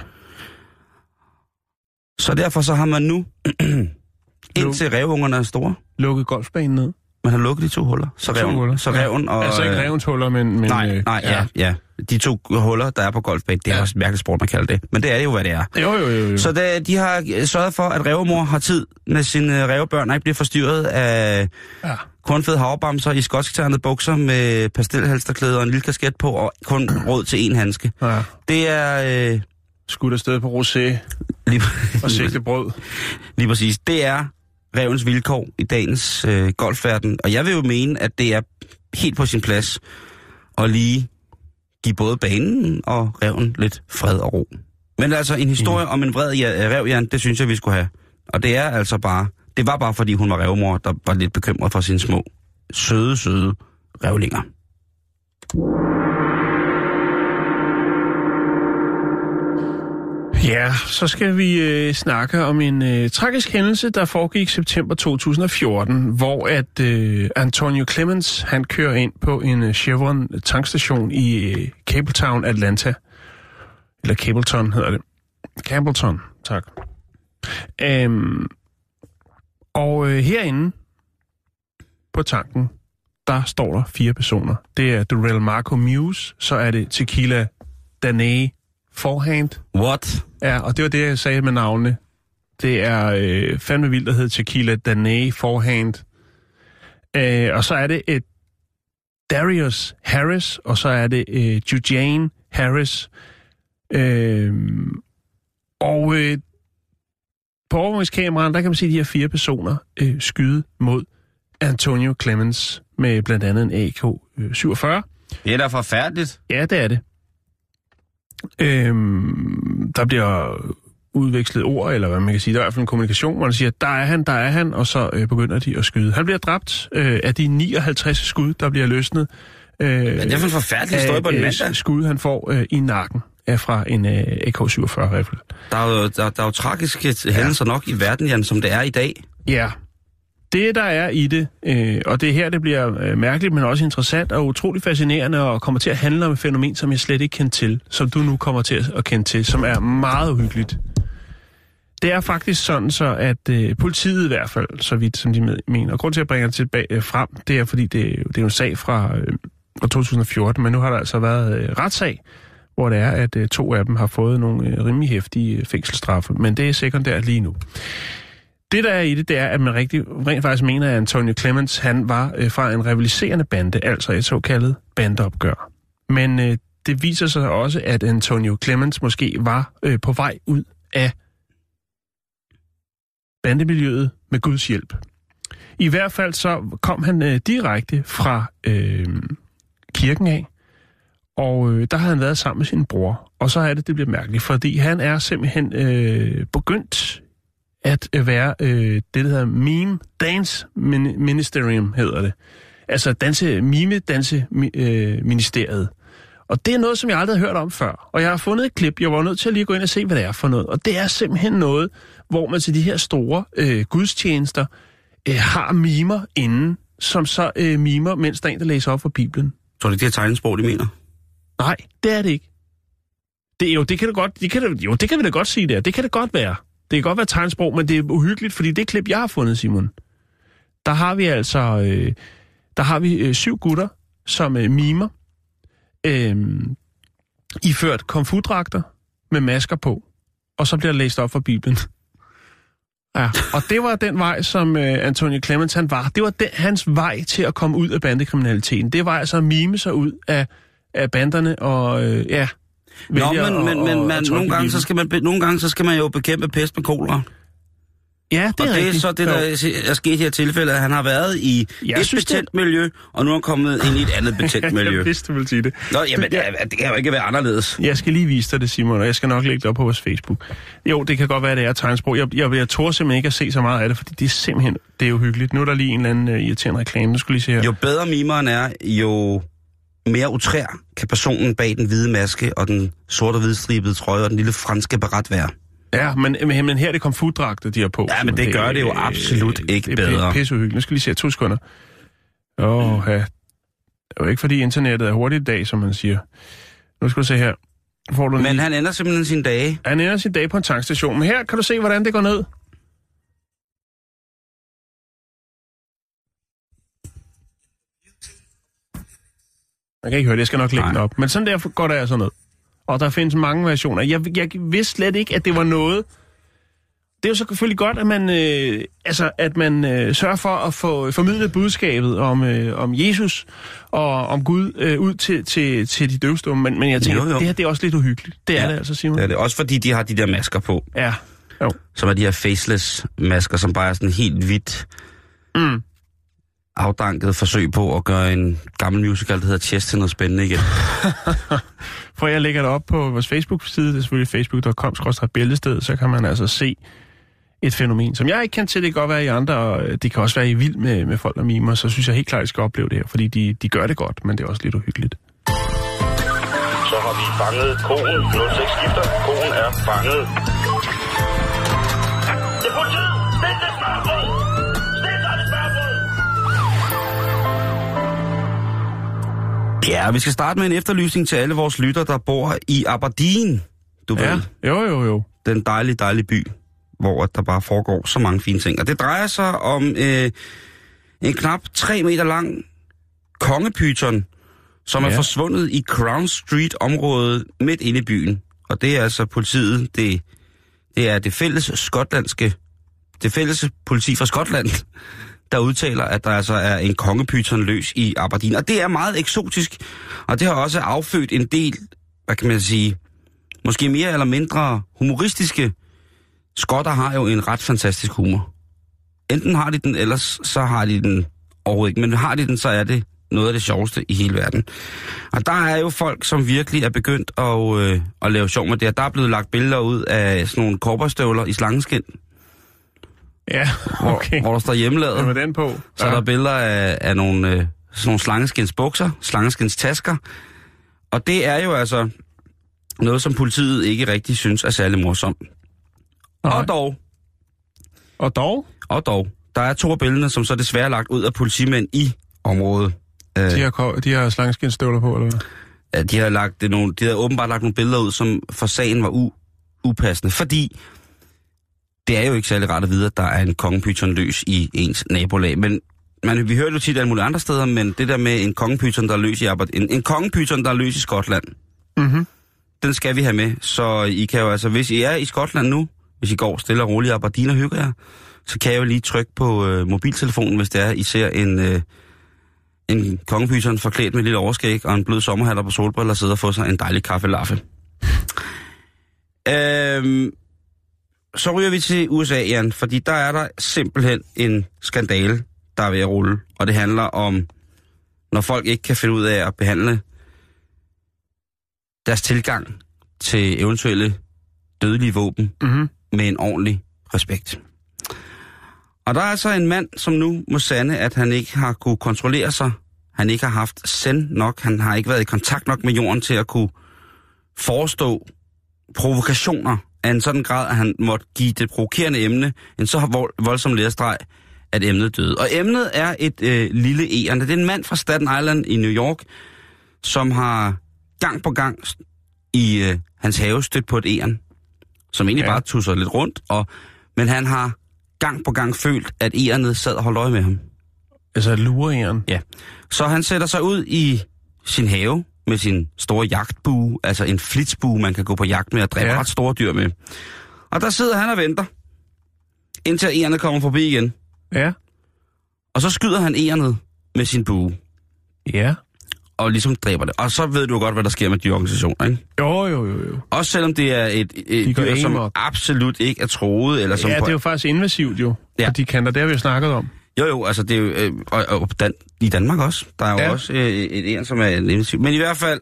Så derfor så har man nu, indtil revungerne er store, lukket golfbanen ned. man har lukket de to huller. Så To reven, huller, så ja. reven og... altså ikke øh, revens huller, men... men Nej, øh, nej, ja, ja. De to huller, der er på golfbanen, det er Ja. også et mærkeligt sport, man kalder det. Men det er jo, hvad det er. Jo, jo, jo. jo. Så det, de har øh, sørget for, at revmor har tid med sine revbørn, og ikke bliver forstyrret af Ja. Kornfede havbamser i skotsketernede bukser med pastelhalsterklæder og en lille kasket på, og kun råd til en handske. ja. Det er... Øh, Skudt afsted på rosé lige, og sigtebrød. lige præcis. Det er revens vilkår i dagens øh, golfverden. Og jeg vil jo mene, at det er helt på sin plads at lige give både banen og reven lidt fred og ro. Men altså, en historie mm. om en vred ja, rev, Jan, det synes jeg, vi skulle have. Og det er altså bare... Det var bare, fordi hun var revmor, der var lidt bekymret for sine små, søde, søde revlinger. Ja, så skal vi øh, snakke om en øh, tragisk hændelse, der foregik i september 2014, hvor at øh, Antonio Clemens, han kører ind på en øh, Chevron tankstation i øh, Cabletown, Atlanta. Eller Cableton hedder det. Campbellton, tak. Øhm, og øh, herinde på tanken, der står der fire personer. Det er Durell Marco Muse, så er det Tequila Danae Forehand, What? Ja, og det var det, jeg sagde med navnene. Det er øh, fandme vildt, der hedder Tequila Danae Forehand. Øh, og så er det et Darius Harris, og så er det øh, Jujane Harris. Øh, og øh, på overvågningskameraen, der kan man se de her fire personer øh, skyde mod Antonio Clemens med blandt andet en AK-47. Det er da forfærdeligt. Ja, det er det. Øhm, der bliver udvekslet ord, eller hvad man kan sige. Der er i hvert fald en kommunikation, hvor man siger, der er han, der er han, og så øh, begynder de at skyde. Han bliver dræbt øh, af de 59 skud, der bliver løsnet. Øh, er det for en forfærdelig historie på en mandag? skud, han får øh, i nakken er fra en øh, AK-47-rifle. Der er jo, der, der er jo tragiske hændelser nok i verden, Jan, som det er i dag. Ja, det der er i det, øh, og det er her, det bliver øh, mærkeligt, men også interessant og utrolig fascinerende, og kommer til at handle om et fænomen, som jeg slet ikke kendte til, som du nu kommer til at kende til, som er meget uhyggeligt. Det er faktisk sådan så, at øh, politiet i hvert fald, så vidt som de mener, og grund til at bringe det tilbage øh, frem, det er fordi, det, er det er jo en sag fra, øh, fra 2014, men nu har der altså været øh, retssag, hvor det er, at øh, to af dem har fået nogle øh, rimelig hæftige øh, fængselsstraffe, men det er sekundært lige nu. Det, der er i det, det er, at man rigtig, rent faktisk mener, at Antonio Clemens, han var øh, fra en rivaliserende bande, altså et såkaldet bandeopgør. Men øh, det viser sig også, at Antonio Clemens måske var øh, på vej ud af bandemiljøet med Guds hjælp. I hvert fald så kom han øh, direkte fra øh, kirken af, og øh, der har han været sammen med sin bror. Og så er det, det bliver mærkeligt, fordi han er simpelthen øh, begyndt at øh, være øh, det, der hedder Meme Dance Ministerium, hedder det. Altså danse, mime danse øh, ministeriet. Og det er noget, som jeg aldrig har hørt om før. Og jeg har fundet et klip, jeg var nødt til at lige gå ind og se, hvad det er for noget. Og det er simpelthen noget, hvor man til de her store øh, gudstjenester øh, har mimer inden, som så øh, mimer, mens der er en, der læser op fra Bibelen. Så er det er tegnesprog, de mener? Nej, det er det ikke. Det, jo, det kan det godt, det kan det, jo, det kan vi da godt sige der. Det kan det godt være. Det kan godt være tegnsprog, men det er uhyggeligt, fordi det klip, jeg har fundet, Simon, der har vi altså, øh, der har vi øh, syv gutter, som øh, mimer, øh, iført komfudragter med masker på, og så bliver læst op fra Bibelen. Ja, og det var den vej, som øh, Antonio Clemens han var. Det var den, hans vej til at komme ud af bandekriminaliteten. Det var altså at mime sig ud af, af banderne og øh, ja... Nå, men, at- men, men at- man, at nogle, gange, så skal man, nogle gange så skal man jo bekæmpe pest med kolera. Ja, det og er det er rigtigt. så det, der Jo. er sket i det her tilfælde, at han har været i Jeg et synes, det- betændt miljø, og nu er han kommet ind i et andet betændt miljø. Jeg vidste, du ville sige det. Nå, jamen, det, er- det kan jo ikke være anderledes. Jeg skal lige vise dig det, Simon, og jeg skal nok lægge det op på vores Facebook. Jo, det kan godt være, det er tegnsprog. Jeg, jeg, jeg tror simpelthen ikke at se så meget af det, fordi det er simpelthen det er uhyggeligt. Nu er der lige en eller anden uh, irriterende reklame. Nu skal lige se her. Jo bedre mimeren er, jo mere utrær kan personen bag den hvide maske og den sorte og hvidstribede trøje og den lille franske baret være. Ja, men, men, her er det komfutdragter, de har på. Ja, men det gør det jo absolut ikke det er bedre. pisse uhyggeligt. Nu skal vi lige se. To sekunder. Åh, oh, ja. Det er jo ikke, fordi internettet er hurtigt i dag, som man siger. Nu skal du se her. Får du Men lige... han ender simpelthen sine dage. Han ender sin dag på en tankstation. Men her kan du se, hvordan det går ned. Man kan ikke høre det, jeg skal nok lægge Nej. den op. Men sådan der går det altså ned. Og der findes mange versioner. Jeg, jeg vidste slet ikke, at det var noget... Det er jo så selvfølgelig godt, at man, øh, altså, at man øh, sørger for at få formidlet budskabet om, øh, om Jesus og om Gud øh, ud til, til, til de døvstumme. Men, men jeg tænker, Jo, jo. det her det er også lidt uhyggeligt. Det er Ja, det altså, Simon. Det er det. Også fordi de har de der masker på, Ja. Jo. som er de her faceless masker, som bare er sådan helt hvidt Mm. Afdanket forsøg på at gøre en gammel musical, der hedder Chess til noget spændende igen. For jeg lægger det op på vores Facebook-side, det er selvfølgelig facebook.com bæltested, så kan man altså se et fænomen, som jeg ikke kan til. Det kan godt være i andre, og øh, det kan også være i vild med, med folk, der mimer, så synes jeg helt klart, at I skal opleve det her, fordi de, de gør det godt, men det er også lidt uhyggeligt. Så har vi fanget konen. 06 skifter. Konen er fanget. Ja, vi skal starte med en efterlysning til alle vores lytter, der bor i Aberdeen. Du Ja, ved, jo, jo, jo. den dejlige, dejlige by, hvor der bare foregår så mange fine ting. Og det drejer sig om øh, en knap 3 meter lang kongepyton, som ja. er forsvundet i Crown Street-området midt inde i byen. Og det er altså politiet, det, det er det fælles skotlandske, det fælles politi fra Skotland, der udtaler, at der altså er en kongepyton løs i Aberdeen. Og det er meget eksotisk, og det har også affødt en del, hvad kan man sige, måske mere eller mindre humoristiske. Skotter har jo en ret fantastisk humor. Enten har de den, ellers så har de den overhovedet ikke. Men har de den, så er det noget af det sjoveste i hele verden. Og der er jo folk, som virkelig er begyndt at, øh, at lave sjov med det. Og der er blevet lagt billeder ud af sådan nogle korperstøvler i slangeskin, Ja, hvor, okay. hvor der står hjemmelavet. Med den på? Så er der billeder af, af nogle, øh, sådan nogle slangeskins bukser, slangeskins tasker. Og det er jo altså noget, som politiet ikke rigtig synes er særlig morsomt. Nej. Og dog, Og dog, og dog, der er to af billederne, som så desværre er lagt ud af politimænd i området. Øh, de har, de har slangeskinstøvler på, eller hvad? ja, de har lagt nogle, de har åbenbart lagt nogle billeder ud, som for sagen var u, upassende, fordi det er jo ikke særlig rart at vide, at der er en kongepyton løs i ens nabolag. Men man, vi hører jo tit alle mulige andre steder, men det der med en kongepyton, der er løs i Aberdeen, en, en kongepyton, der er løs i Skotland, Mhm. den skal vi have med. Så I kan jo altså, hvis I er i Skotland nu, hvis I går stille og roligt i Aberdeen og hygger jer, så kan jeg jo lige trykke på øh, mobiltelefonen, hvis det er, I ser en, øh, en kongepyton forklædt med et lille overskæg og en blød sommerhatter på solbriller og sidder og få sig en dejlig kaffe laffe. Øhm, så ryger vi til USA, Jan, fordi der er der simpelthen en skandale, der er ved at rulle. Og det handler om, når folk ikke kan finde ud af at behandle deres tilgang til eventuelle dødelige våben Mhm. med en ordentlig respekt. Og der er altså en mand, som nu må sande, at han ikke har kunne kontrollere sig. Han ikke har haft send nok. Han har ikke været i kontakt nok med jorden til at kunne forestå provokationer af en sådan grad, at han måtte give det provokerende emne en så vold, voldsom lærerstreg, at emnet døde. Og emnet er et øh, lille egern. Det er en mand fra Staten Island i New York, som har gang på gang i øh, hans have stødt på et egern, som egentlig ja. Bare tusser lidt rundt, og, men han har gang på gang følt, at egernet sad og holdt øje med ham. Altså lureæren. Ja. Så han sætter sig ud i sin have med sin store jagtbue, altså en flitsbue, man kan gå på jagt med og dræbe ja. Ret store dyr med. Og der sidder han og venter, indtil egernet kommer forbi igen. Ja. Og så skyder han egernet med sin bue, Ja. og ligesom dræber det. Og så ved du godt, hvad der sker med dyrorganisationer, ikke? Jo, jo, jo, jo. Også selvom det er et, et De dyr, som absolut ikke er troet, eller som Ja, det er jo faktisk invasivt jo. Ja. De kanter, det har vi jo snakket om. Jo, jo, altså det er jo... Øh, og, og Dan, I Danmark også. Der er jo ja. Også øh, et en, som er invasiv. Men i hvert fald,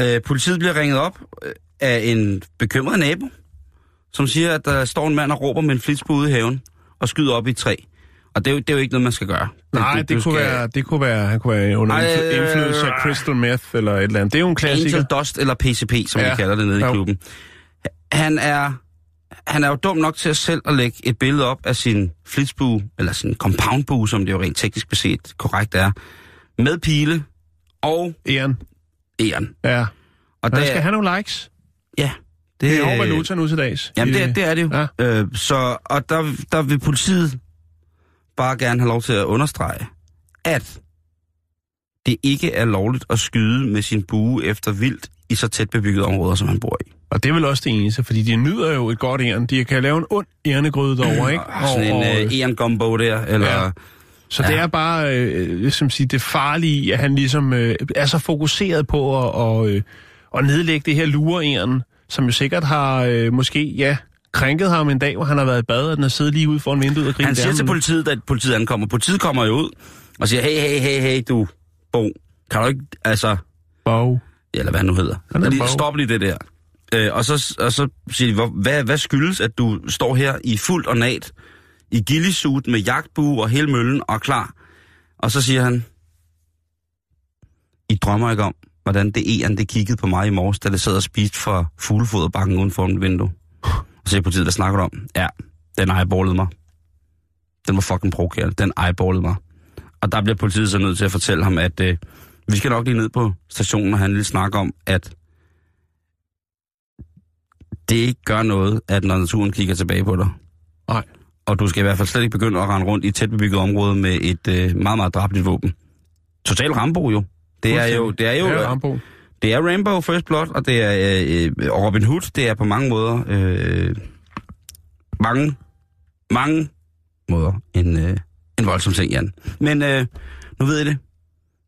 øh, politiet bliver ringet op øh, af en bekymret nabo, som siger, at der står en mand og råber med en flitsbue ude i haven og skyder op i et træ. Og det er, jo, det er jo ikke noget, man skal gøre. Nej, det, det, du kunne skal- være, det kunne være, han kunne være under Ej, øh, indflydelse af crystal meth eller et eller andet. Det er jo en klassiker. Angel Dust eller PCP, som ja. Vi kalder det nede i Jo. klubben. Han er, han er jo dum nok til at selv at lægge et billede op af sin flitsbue, eller sin compoundbue, som det jo rent teknisk beset korrekt er, med pile og Æren. æren. Ja. Og han skal have nogle likes. Ja. Det er over valuta nu til dags. Jamen, det, er- det er det jo. Ja. Øh, så, og der, der vil politiet bare gerne have lov til at understrege, at det ikke er lovligt at skyde med sin bue efter vildt i så tæt bebyggede områder, som han bor i. Og det er vel også det eneste, fordi de nyder jo et godt æren. De kan lave en ond ærnegryde derovre, ikke? Og sådan en øh, Eon Gumbo der, eller... Ja. Så Ja. det er bare øh, ligesom sige, det farlige, at han ligesom øh, er så fokuseret på at, og, øh, at nedlægge det her lureæren, som jo sikkert har øh, måske, ja, krænket ham en dag, hvor han har været i bad, og den har siddet lige ude foran vinduet og grinet Han siger til politiet, da politiet ankommer. Politiet kommer jo ud og siger, hey, hey, hey, hey, du, Bo, kan du ikke, altså, Bog. eller hvad han nu hedder. Han Lige, Bo. stop lige det der. Øh, og, så, og så siger de, hvor, hvad, hvad skyldes, at du står her i fuldt og nat, i gillisut med jagtbue og hele møllen og er klar. Og så siger han, I drømmer ikke om, hvordan det eren, det kiggede på mig i morges, da det sad og spiste fra fuglefoderbakken uden for mit vindue. Og så er på hvad snakker du om? Ja, den eyeballede mig. Den var fucking provokerende. Den eyeballede mig. Og der bliver politiet så nødt til at fortælle ham, at øh, vi skal nok lige ned på stationen og have en lille snak om, at det ikke gør noget, at når naturen kigger tilbage på dig. Nej. Og du skal i hvert fald slet ikke begynde at rende rundt i et tæt bebygget område med et øh, meget, meget drabeligt våben. Total Rambo jo. Det er jo, det er jo, Ja, Rambo. det er Rainbow First Blood, og det er øh, øh, Robin Hood. Det er på mange måder, øh, mange, mange måder en, øh, en voldsom ting, Jan. Men øh, nu ved I det.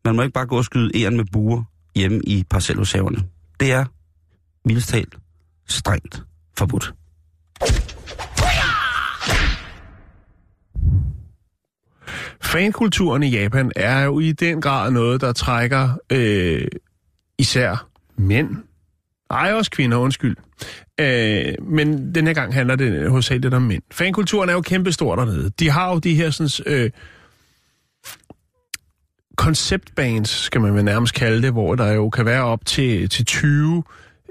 Man må ikke bare gå og skyde æren med buer hjemme i parcelhushaverne. Det er, mildest talt, strengt forbudt. Fankulturen i Japan er jo i den grad noget, der trækker øh, især mænd. Ej, også kvinder, undskyld. Øh, men den her gang handler det hovedsageligt om mænd. Fankulturen er jo kæmpestor dernede. De har jo de her sådan, øh, konceptbands, skal man vel nærmest kalde det, hvor der jo kan være op til, til 20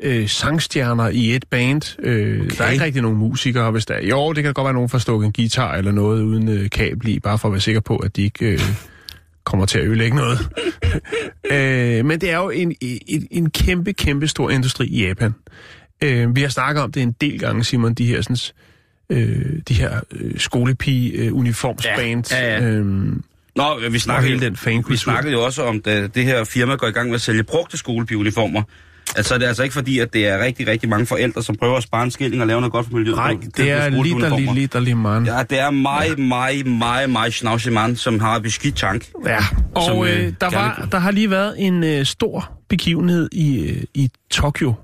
øh, sangstjerner i et band. Øh, okay. Der er ikke rigtig nogen musikere, hvis der er. Jo, det kan godt være nogen, der står en guitar eller noget uden øh, kabel i, bare for at være sikker på, at de ikke øh, kommer til at ødelægge noget. øh, men det er jo en, en, en kæmpe, kæmpe stor industri i Japan. Øh, vi har snakket om det en del gange, Simon, de her sådan, øh, de her øh, skolepige-uniformsband. Ja, ja, ja. Øhm, Nå, vi snakkede, hele den fankultur. vi snakkede jo også om, da det her firma går i gang med at sælge brugte skolepigeuniformer. Altså, det er altså ikke fordi, at det er rigtig, rigtig mange forældre, som prøver at spare en skilling og lave noget godt for miljøet. nej, det på er litterlig, litterlig mand. Ja, det er mig, mig, mig, mig, snavsemand, som har beskidt tank. Ja, og Som, øh, øh, der, var, der har lige været en øh, stor begivenhed i, øh, i Tokyo,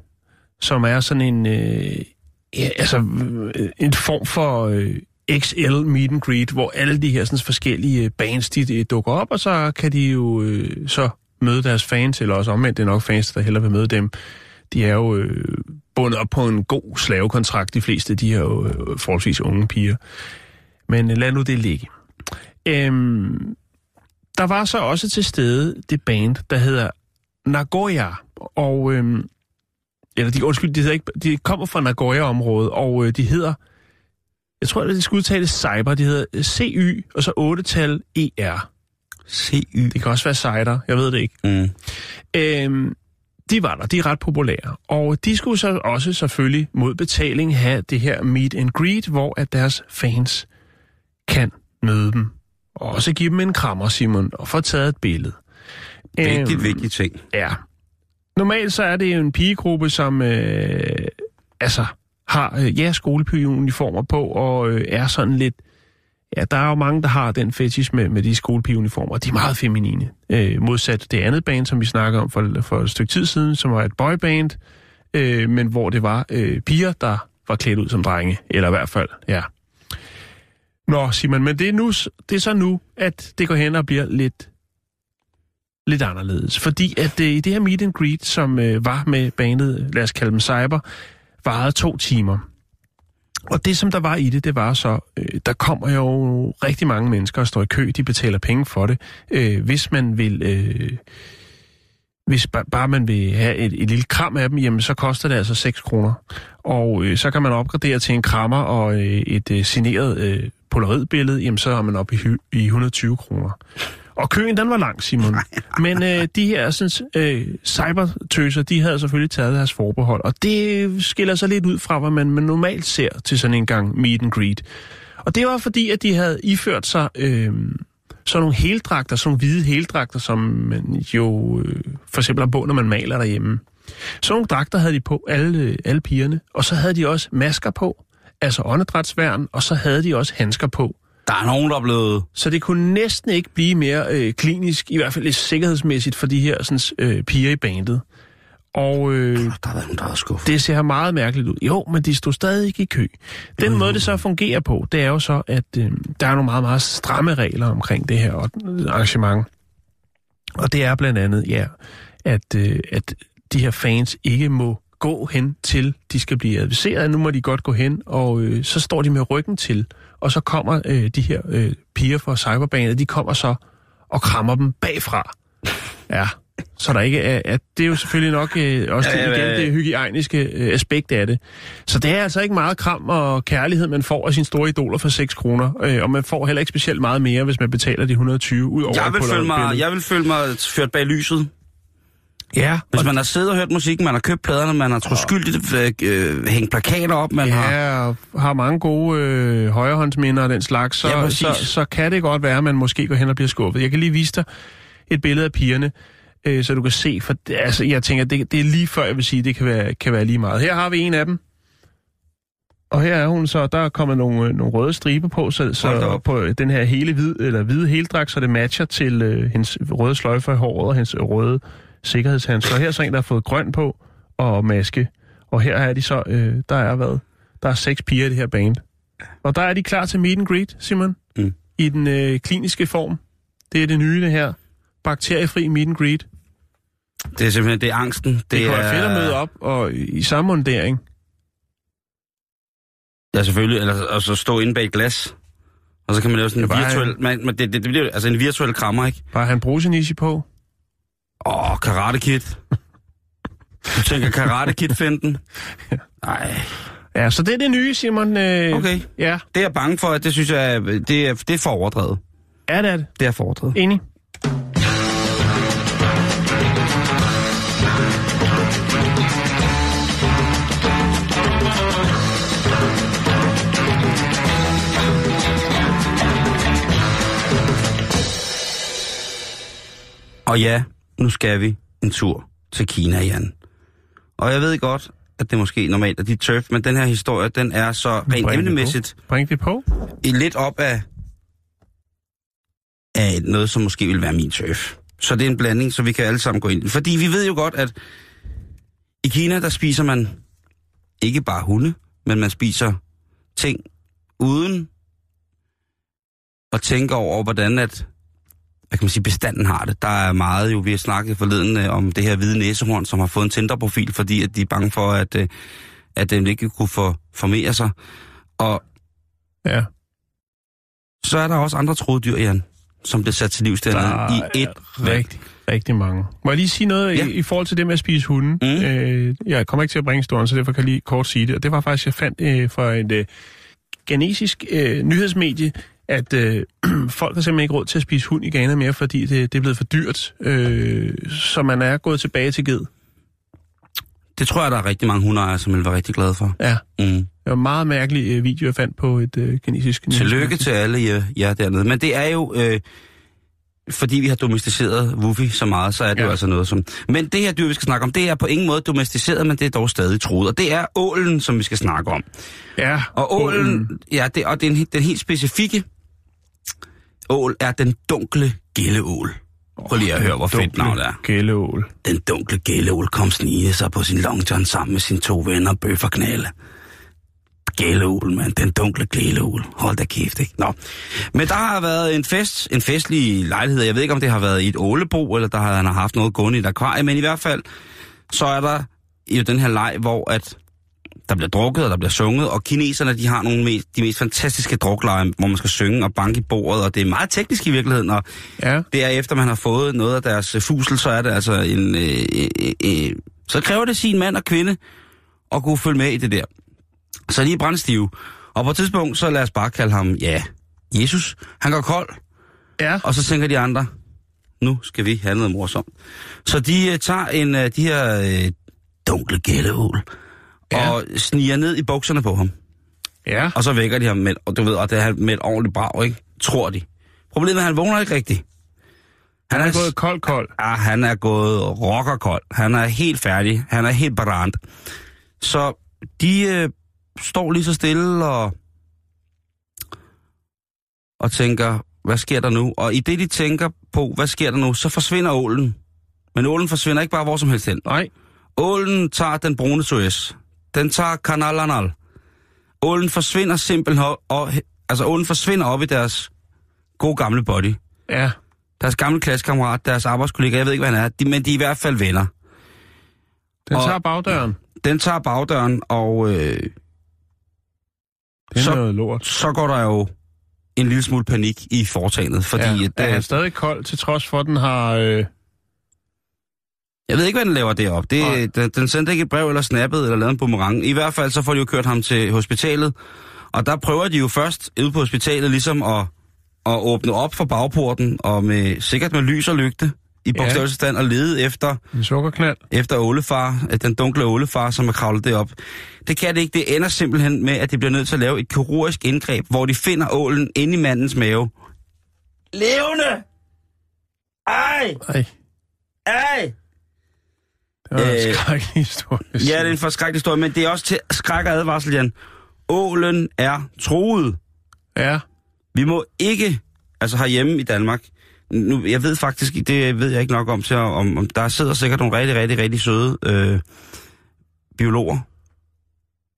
som er sådan en, øh, ja, altså, øh, en form for øh, XL meet and greet, hvor alle de her sådan, forskellige bands, de, de dukker op, og så kan de jo øh, så møde deres fans, eller også omvendt, det er nok fans, der hellere vil møde dem. De er jo øh, bundet op på en god slavekontrakt, de fleste, de er jo øh, forholdsvis unge piger. Men øh, lad nu det ligge. Øhm, der var så også til stede det band, der hedder Nagoya, og øhm, eller de, undskyld, de, hedder ikke, de kommer fra Nagoya-området, og øh, de hedder, jeg tror, at de skal udtales Cyber, de hedder CY, og så 8-tal ER. CY. Det kan også være Cider, jeg ved det ikke. Mm. Øhm, de var der, de er ret populære. Og de skulle så også selvfølgelig mod betaling have det her meet and greet, hvor at deres fans kan møde dem. Og også give dem en krammer, Simon, og få taget et billede. Vigtigt, Øhm, vigtigt ting. Ja. Normalt så er det jo en pigegruppe, som øh, altså har øh, ja, skolepigeuniformer på, og øh, er sådan lidt... Ja, der er jo mange, der har den fetish med, med de skolepigeuniformer. De er meget feminine. Øh, modsat det andet band, som vi snakkede om for, for et stykke tid siden, som var et boyband, øh, men hvor det var øh, piger, der var klædt ud som drenge. Eller i hvert fald, ja. Nå, Simon, men det er, nu, det er så nu, at det går hen og bliver lidt lidt anderledes. Fordi at øh, i det her meet and greet, som øh, var med bandet, lad os kalde dem Cyber, varede to timer. Og det, som der var i det, det var så, øh, der kommer jo rigtig mange mennesker og står i kø, de betaler penge for det. Øh, hvis man vil... Øh, hvis ba- bare man vil have et, et lille kram af dem, jamen så koster det altså 6 kroner. Og øh, så kan man opgradere til en krammer og øh, et øh, signeret øh, polaroidbillede, jamen så er man oppe i, hy- i 120 kroner. Og køen, den var lang, Simon. Men øh, de her sådan, øh, cybertøser, de havde selvfølgelig taget deres forbehold. Og det skiller sig lidt ud fra, hvad man, man normalt ser til sådan en gang meet and greet. Og det var fordi, at de havde iført sig øh, sådan nogle heldragter, sådan nogle hvide heldragter, som man jo øh, for eksempel har på, når man maler derhjemme. Sådan nogle dragter havde de på, alle, alle pigerne. Og så havde de også masker på, altså åndedrætsværn, og så havde de også handsker på. Der er nogen, der er blevet... Så det kunne næsten ikke blive mere øh, klinisk, i hvert fald lidt sikkerhedsmæssigt for de her sådan, øh, piger i bandet. Og øh, Der været nogen, der skuffet. det ser meget mærkeligt ud. Jo, men de stod stadig ikke i kø. Den måde, det så fungerer på, det er jo så, at øh, der er nogle meget, meget stramme regler omkring det her arrangement. Og det er blandt andet, ja, at, øh, at de her fans ikke må gå hen til, de skal blive adviseret. Nu må de godt gå hen, og øh, så står de med ryggen til. Og så kommer øh, de her øh, piger fra cyberbanet, de kommer så og krammer dem bagfra. Ja, Så der ikke er, at det er jo selvfølgelig nok øh, også Ja, det, ja, igen ja. det hygiejniske øh, aspekt af det. Så det er altså ikke meget kram og kærlighed, man får af sine store idoler for 6 kroner. Øh, og man får heller ikke specielt meget mere, hvis man betaler de 120 ud over Jeg vil, føle mig, jeg vil føle mig ført bag lyset. Ja, Hvis man har siddet og hørt musikken, man har købt pladerne, man har troskyldigt øh, øh, hængt plakater op, man har... ja, og har mange gode øh, højrehåndsminder og den slags, så, Ja, præcis. så, så kan det godt være, at man måske går hen og bliver skuffet. Jeg kan lige vise dig et billede af pigerne, øh, så du kan se, for altså, jeg tænker, det, det er lige før, jeg vil sige, det kan være, kan være lige meget. Her har vi en af dem, og her er hun så, der er kommet nogle, øh, nogle røde striber på, så, så på den her hele hvid, eller hvide heldragt, så det matcher til øh, hendes røde sløjfer i håret og hendes røde sikkerhedshandsker. Og her er så en, der har fået grøn på og maske. Og her er de så, øh, der er hvad? Der er seks piger i det her band. Og der er de klar til meet and greet, Simon. Mm. I den øh, kliniske form. Det er det nye, det her. Bakteriefri meet and greet. Det er simpelthen, det er angsten. Det, Det, er fedt at møde op og i, samme mundering. Ja, selvfølgelig. Eller, og så stå inde bag et glas. Og så kan man lave sådan en virtuel... Man, man, det, det, det bliver altså en virtuel krammer, ikke? Bare have en brusenishi på. Åh, Karate Kid. Du tænker Karate Kid-finden? Nej. Ja, så det er det nye, Simon. Øh, Okay. Ja, Det er jeg bange for, at det synes jeg, er- det er, det er for overdrevet. er det, er det. Det er for overdrevet. Enig. Og ja, nu skal vi en tur til Kina, Jan. Og jeg ved godt, at det måske normalt er dit turf, men den her historie, den er så rent Bring det emnemæssigt Bring det på. i lidt op af, af noget, som måske vil være min turf. Så det er en blanding, så vi kan alle sammen gå ind. Fordi vi ved jo godt, at i Kina, der spiser man ikke bare hunde, men man spiser ting uden at tænke over, hvordan at, hvad kan man sige, bestanden har det. Der er meget jo, vi har snakket forleden øh, om det her hvide næsehorn, som har fået en Tinder-profil, fordi at de er bange for, at, øh, at den ikke kunne for, formere sig. Og Ja. så er der også andre troede dyr, Jan, som bliver sat til livs Der dernede i et rigtig, rigtig mange. Må jeg lige sige noget Ja. i, i forhold til det med at spise hunden? Mm. Øh, jeg kommer ikke til at bringe historien, så derfor kan jeg lige kort sige det. Og det var faktisk, jeg fandt øh, fra et øh, ghanesisk øh, nyhedsmedie, at øh, folk har simpelthen ikke råd til at spise hund i Ghana mere, fordi det, det er blevet for dyrt. Øh, så man er gået tilbage til ged. Det tror jeg, der er rigtig mange hundeejere, som vil være rigtig glade for. Ja, Mm. det var en meget mærkelig øh, video, jeg fandt på et øh, ghanesisk Tillykke til alle jer, jer dernede. Men det er jo, øh, fordi vi har domesticeret Wuffy så meget, så er det ja. Jo altså noget som... Men det her dyr, vi skal snakke om, det er på ingen måde domesticeret, men det er dog stadig troet. Og det er ålen, som vi skal snakke om. Ja, Og ålen, ja, det, og det er en, den helt specifikke ål er den dunkle gælleål. Prøv lige at høre, hvor fedt navnet er. Gælleål. Den dunkle gælleål kom snige sig på sin long john sammen med sine to venner, Bøf og Knalle. Gælleål, mand. Den dunkle gælleål. Hold da kæft, ikke? Nå. Men der har været en fest, en festlig lejlighed. Jeg ved ikke, om det har været i et ålebo, eller der har han haft noget gående i et akvarie, men i hvert fald, så er der jo den her leg, hvor at der bliver drukket, og der bliver sunget, og kineserne, de har nogle mest, de mest fantastiske drukleje, hvor man skal synge og banke i bordet, og det er meget teknisk i virkeligheden, og Ja, det er efter man har fået noget af deres øh, fusel, så er det altså en... Øh, øh, øh, så kræver det sin mand og kvinde at kunne følge med i det der. Så de er brændstive. Og på et tidspunkt, så lad os bare kalde ham, ja, Jesus. Han går kold, ja. og så tænker de andre, nu skal vi have noget morsomt. Så de øh, tager en af de her øh, dunkle gælleål, Ja. og sniger ned i bukserne på ham. Ja, Og så vækker de ham med, og du ved, og det er med et ordentligt brag, ikke? Tror de. Problemet er, at han vågner ikke rigtigt. han er gået kold, kold. Ja, han er gået rockerkold. Han er helt færdig. Han er helt brændt. Så de øh, står lige så stille og, og tænker, hvad sker der nu? Og i det, de tænker på, hvad sker der nu, så forsvinder ålen. Men ålen forsvinder ikke bare hvor som helst hen. Nej, Ålen tager den brune Suez. Den tager Canal Anal. Ålen forsvinder simpelthen og, altså ålen forsvinder op i deres gode gamle body. ja. Deres gamle klassekammerat, deres arbejdskollega, jeg ved ikke, hvad han er, de, men de er i hvert fald venner. Den Og- tager bagdøren. Den tager bagdøren, og øh, Det Så- noget lort. så går der jo en lille smule panik i foretagendet, fordi ja. ja, er han at, stadig kold, til trods for, at den har... Øh... Jeg ved ikke, hvad den laver derop. Nej. Det, den, den sendte ikke et brev eller snappet eller lavet en boomerang. I hvert fald så får de jo kørt ham til hospitalet. Og der prøver de jo først ude på hospitalet ligesom at, at åbne op for bagporten, og med, sikkert med lys og lygte i Ja. bogstavelig stand, og lede efter, En sukkerknald. efter ålefar, øh, den dunkle ålefar, som er kravlet derop. Det kan det ikke. Det ender simpelthen med, at de bliver nødt til at lave et kirurgisk indgreb, hvor de finder ålen inde i mandens mave. Levende! Ej! Ej, Ej! Det var en Øh, skrækkelig historie. Ja, det er en forskrækkelig historie, men det er også til skræk og advarsel, Jan. Ålen er truet. Ja, Vi må ikke, altså herhjemme i Danmark, nu, jeg ved faktisk, det ved jeg ikke nok om til, om, om der sidder sikkert nogle rigtig, rigtig, rigtig søde øh, biologer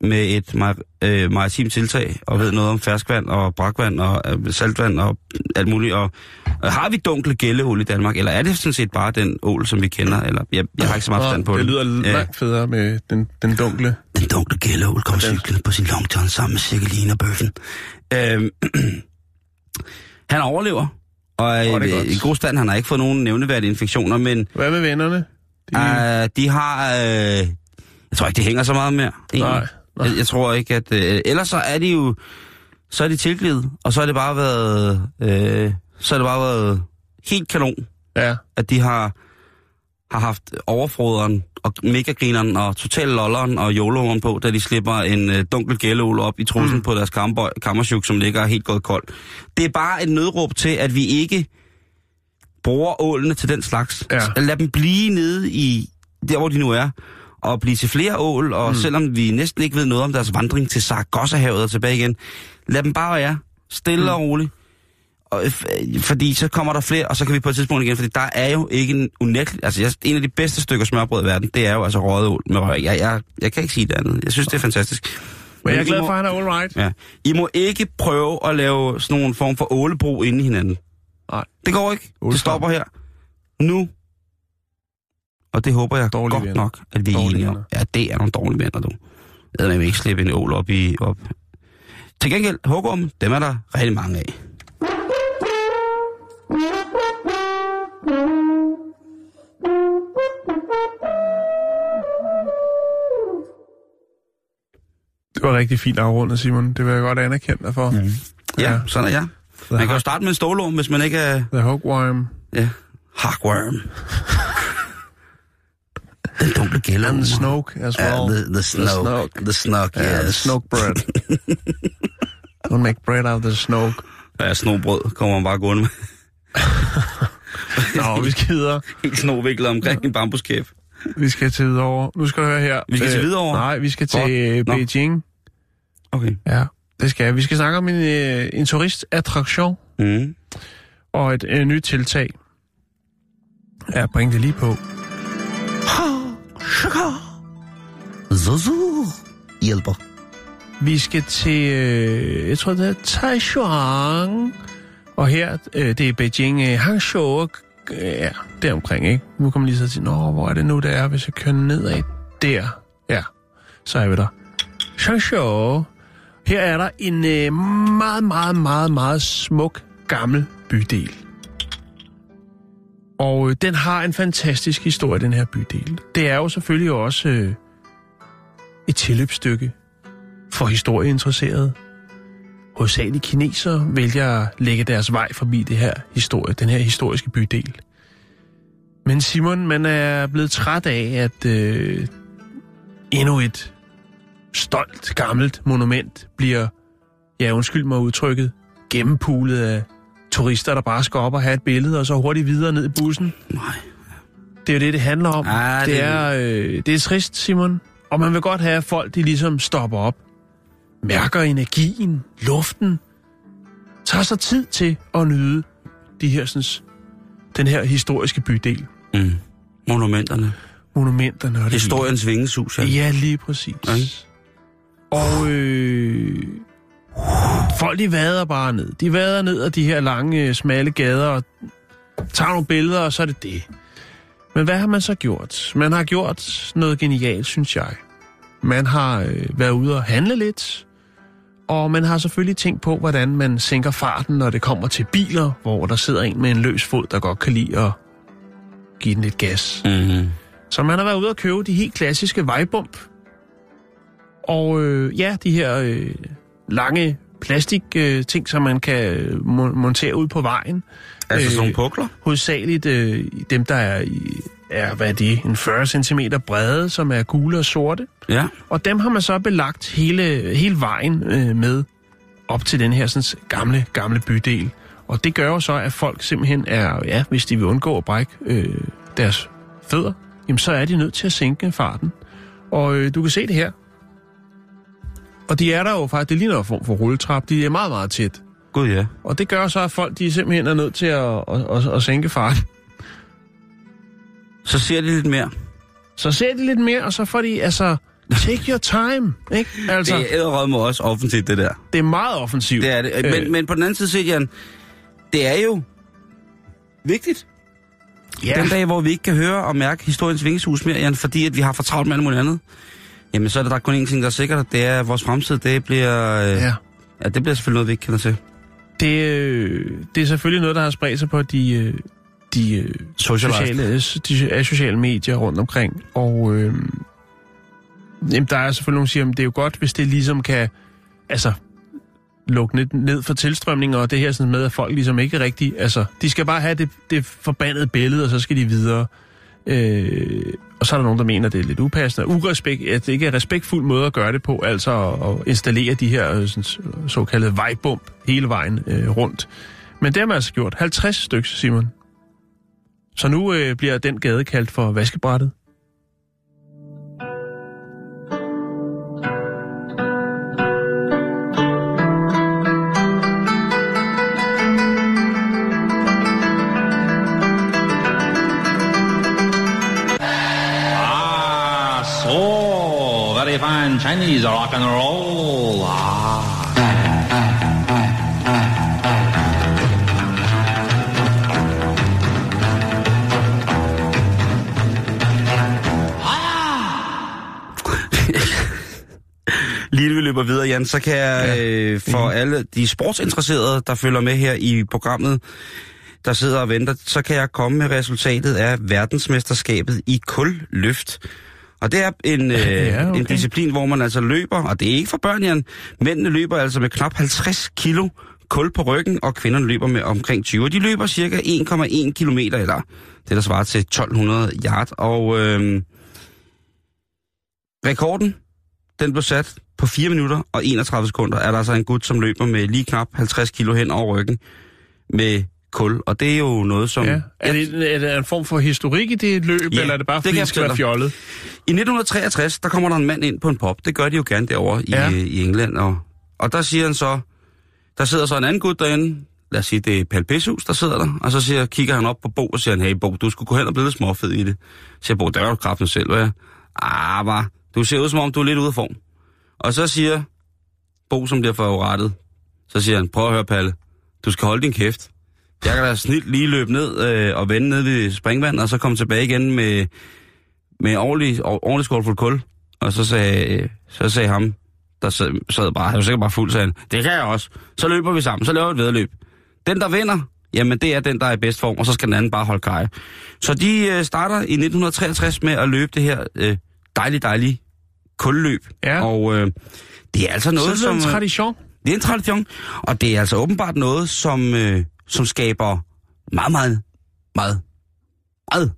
med et mar- øh, maritimt tiltag, og ved noget om ferskvand og brakvand og øh, saltvand og alt muligt. Og, og har vi dunkle gælleål i Danmark, eller er det sådan set bare den ål, som vi kender? Eller, jeg, jeg har ikke så meget forstand på det det. lyder Ja. langt federe med den, den dunkle. Den dunkle gælleål kom cyklet på sin long john sammen med Cirkeline og bøffen. Øhm, han overlever, og er det er i, i god stand. Han har ikke fået nogen nævneværdige infektioner, men Hvad med vennerne? De, øh, de har... Øh, jeg tror ikke, det hænger så meget mere. egentlig. Nej. Jeg, jeg tror ikke, at... Øh, ellers så er de jo... Så er de tilgivet, og så har det bare været... Øh, så har det bare været helt kanon ja, at de har, har haft overfroderen og megagrineren og total lolleren og joloeren på, da de slipper en øh, dunkel gælleål op i trussen mm. på deres kamper, kammersjuk, som ligger helt gået koldt. Det er bare et nødråb til, at vi ikke bruger ålene til den slags. Ja. Lad dem blive nede i der, hvor de nu er, og blive til flere ål, og mm. selvom vi næsten ikke ved noget om deres vandring til Sargassohavet og tilbage igen, lad dem bare være stille mm. og roligt. Og, øh, f- fordi så kommer der flere, og så kan vi på et tidspunkt igen, fordi der er jo ikke en unægtelig... Altså, jeg, en af de bedste stykker smørbrød i verden, det er jo altså røget ål med røg. Jeg, jeg, jeg kan ikke sige det andet. Jeg synes, det er fantastisk. men jeg er glad for, at han er all right. Ja. I må ikke prøve at lave sådan nogle form for ålebro inde i hinanden. Nej. Det går ikke. Det stopper her. Nu. Og det håber jeg Dårlige godt venner. nok, at vi er enige om. Ja, det er nogle dårlige venner, du. Jeg ved ikke slippe en ål op i... Op. Til gengæld, hugorm, dem er der rigtig mange af. Det var rigtig fint afrundet, Simon. Det vil jeg godt anerkende dig for. Mm. Ja, Ja. sådan er jeg. Man kan jo starte med en stålorm, hvis man ikke er... The Hookworm. Ja, Hawkworm. Den dunkle gælder. And the Snoke as well. Ja, the, the snoke. Snoke. The snoke, Yeah, the yes. Snoke bread. Don't make bread out of the Snoke. Ja, snobrød kommer man bare gående med. Nå, vi skal videre. Helt snoviklet omkring en bambuskæb. Vi skal til Hvidovre. Nu skal du høre her. Vi skal til Øh, Hvidovre? Nej, vi skal til Godt. øh, Nå. Beijing. Okay. Ja, det skal jeg. Vi skal snakke om en, øh, en turistattraktion Mm. og et øh, nyt tiltag. Ja, bring det lige på. Zuzu hjælper. Vi skal til, øh, jeg tror det er Taichuan. Og her, øh, det er Beijing, øh, Hangzhou, øh, ja, deromkring, ikke? Nu kommer lige så til, nå, hvor er det nu, det er, hvis jeg kører nedad der. Ja, så er vi der. Hangzhou. Her er der en øh, meget, meget, meget, meget smuk gammel bydel. Og øh, den har en fantastisk historie, den her bydel. Det er jo selvfølgelig også øh, et tilløbsstykke for historieinteresserede. Hovedsageligt kinesere vælger at lægge deres vej forbi det her historie, den her historiske bydel. Men Simon, man er blevet træt af, at øh, endnu et stolt, gammelt monument bliver, ja undskyld mig udtrykket, gennempulet af turister, der bare skal op og have et billede, og så hurtigt videre ned i bussen. Nej. Det er jo det, det handler om. Ah, det, det- er, øh, det er trist, Simon. Og man vil godt have, at folk de ligesom stopper op, mærker energien, luften, tager sig tid til at nyde de her, sådan, den her historiske bydel. Mm. Monumenterne. Monumenterne og det Historiens vingesus. Ja. Ja, lige præcis. Ja. Og øh, folk de vader bare ned. De vader ned ad de her lange, øh, smalle gader og tager nogle billeder, og så er det det. Men hvad har man så gjort? Man har gjort noget genialt, synes jeg. Man har øh, været ude og handle lidt, og man har selvfølgelig tænkt på, hvordan man sænker farten, når det kommer til biler, hvor der sidder en med en løs fod, der godt kan lide at give den lidt gas. Mm-hmm. Så man har været ude og købe de helt klassiske vejbump. Og øh, ja, de her øh, lange plastik øh, ting, som man kan øh, mon- montere ud på vejen. Altså Øh, sådan nogle pukler? Hovedsageligt øh, dem, der er, er, hvad er det, en 40 cm brede, som er gule og sorte. Ja. Og dem har man så belagt hele, hele vejen øh, med op til den her sådan, gamle, gamle bydel. Og det gør jo så, at folk simpelthen er, ja, hvis de vil undgå at brække øh, deres fødder, jamen så er de nødt til at sænke farten. Og øh, du kan se det her. Og de er der jo faktisk, det ligner en form for rulletrap, de er meget, meget tæt. Gud ja. Og det gør så, at folk de simpelthen er nødt til at, at, at, at sænke farten. Så ser de lidt mere. Så ser de lidt mere, og så får de, altså, take your time, ikke? Altså, Det er med også offensivt, det der. det er meget offensivt. Det er det. Men, Øh. men på den anden side, set, Jan, det er jo vigtigt. ja. Den dag, hvor vi ikke kan høre og mærke historiens vingeshus mere, Jan, fordi at vi har for travlt med alt muligt andet, jamen så er der, der er kun én ting, der er sikkert, det er, at vores fremtid, det bliver, øh, ja. ja. det bliver selvfølgelig noget, vi ikke kender til. Det, øh, det er selvfølgelig noget, der har spredt sig på de, øh, de, øh, sociale, de øh, sociale medier rundt omkring. Og øh, jamen, der er selvfølgelig nogen, der siger, at det er jo godt, hvis det ligesom kan altså, lukke ned, ned for tilstrømning, og det her sådan med, at folk ligesom ikke rigtig... Altså, de skal bare have det, det forbandede billede, og så skal de videre. Øh, og så er der nogen, der mener, at det er lidt upassende. Urespekt, at det ikke er respektfuld måde at gøre det på, altså at, installere de her øh, sådan, såkaldte vejbump hele vejen øh, rundt. Men det har man altså gjort. 50 stykker, Simon. Så nu øh, bliver den gade kaldt for vaskebrættet. Very fine Chinese rock and roll. Ah. Lige vi løber videre, Jan, så kan jeg ja. øh, for Mhm. alle de sportsinteresserede, der følger med her i programmet, der sidder og venter, så kan jeg komme med resultatet af verdensmesterskabet i kulløft. Og det er en, øh, Ja, okay. en disciplin, hvor man altså løber, og det er ikke for børn, Jan. Mændene løber altså med knap 50 kilo kul på ryggen, og kvinderne løber med omkring 20. Og de løber cirka 1,1 kilometer, eller det der svarer til 1200 yard. Og øh, rekorden, den blev sat på 4 minutter og 31 sekunder. Er der altså en gut, som løber med lige knap 50 kilo hen over ryggen med kul. Og det er jo noget, som... Ja. Er, det, er det en form for historik i det løb, Ja, eller er det bare, det fordi det, jeg skal være fjollet? I 1963, der kommer der en mand ind på en pop. Det gør de jo gerne derovre i, Ja. ja. i England. Og, og der siger han så, der sidder så en anden gut derinde, lad os sige, det er Pal Pishus, der sidder der, og så siger, kigger han op på Bo og siger, han, hey Bo, du skulle gå hen og blive lidt småfed i det. Så siger Bo, der er du kraften selv, hvad? Ah, var, du ser ud som om, du er lidt ude af form. Og så siger Bo, som bliver forurettet, så siger han, prøv at høre, Palle, du skal holde din kæft. Jeg kan da snilt lige løbe ned øh, og vende ned ved springvand, og så komme tilbage igen med, med ordentlig, ordentlig skål fuld kul. Og så sagde, så sagde ham, der sad, sad bare, han var sikkert bare fuld, sagde han, det kan jeg også. Så løber vi sammen, så laver vi et vedløb. Den, der vinder, jamen det er den, der er i bedst form, og så skal den anden bare holde kaj. Så de øh, starter i 1963 med at løbe det her øh, dejlige, dejlige kulløb. Ja. Og øh, det er altså noget, så er det som... en øh, tradition. det er en tradition, og det er altså åbenbart noget, som, øh, som skaber meget, meget, meget, meget,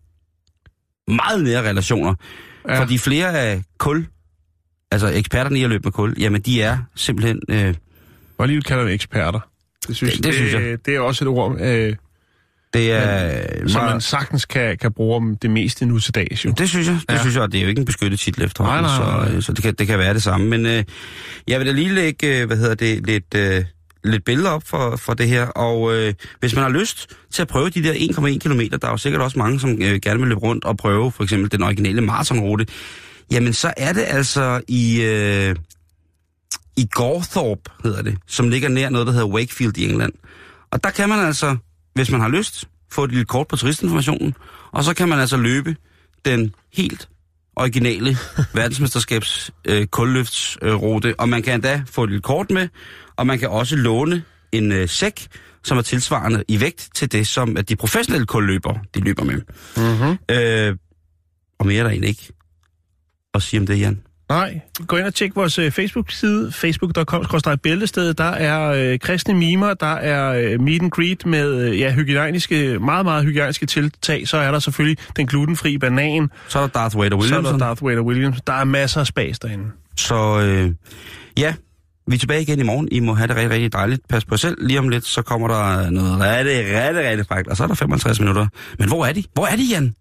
meget nære relationer. Ja. Fordi flere af kul, altså eksperterne i at løbe med kul, jamen de er simpelthen... Øh, Hvor lige kalder det eksperter. Det synes, Det- det synes jeg. Det er også et ord, øh, det er... som man sagtens kan, kan bruge om det meste nu til dags. Jo. det synes jeg, det Ja. synes jeg, og det er jo ikke en beskyttet titel efterhånden, Nej, nej, nej. så, øh, så det, kan, det kan være det samme. Men øh, jeg vil da lige lægge, øh, hvad hedder det, lidt... Øh, lidt billeder op for, for det her, og øh, hvis man har lyst til at prøve de der 1,1 km, der er jo sikkert også mange, som øh, gerne vil løbe rundt og prøve for eksempel den originale maratonrute, jamen så er det altså i, øh, i Gorthorpe, hedder det, som ligger nær noget, der hedder Wakefield i England. Og der kan man altså, hvis man har lyst, få et lille kort på turistinformationen, og så kan man altså løbe den helt originale verdensmesterskabs øh, kulløftsrute, og man kan endda få et lille kort med, og man kan også låne en øh, sæk, som er tilsvarende i vægt til det, som at de professionelle kulløbere, de løber med. Mm-hmm. Øh, Og mere er der egentlig ikke at sige om det, Jan. Nej, gå ind og tjek vores øh, Facebook-side, facebook.com-bæltestedet. Der er øh, kristne mimer, der er øh, meet and greet med øh, ja, hygiejniske, meget, meget hygiejniske tiltag. Så er der selvfølgelig den glutenfri banan. Så er der Darth Vader Så er der Darth Vader Williams. Der er masser af spas derinde. Så øh, ja, vi er tilbage igen i morgen. I må have det rigtig, rigtig dejligt. Pas på jer selv. Lige om lidt, så kommer der noget rigtig, rigtig, rigtig frækt. Og så er der 55 minutter. Men hvor er de? Hvor er de, Jan?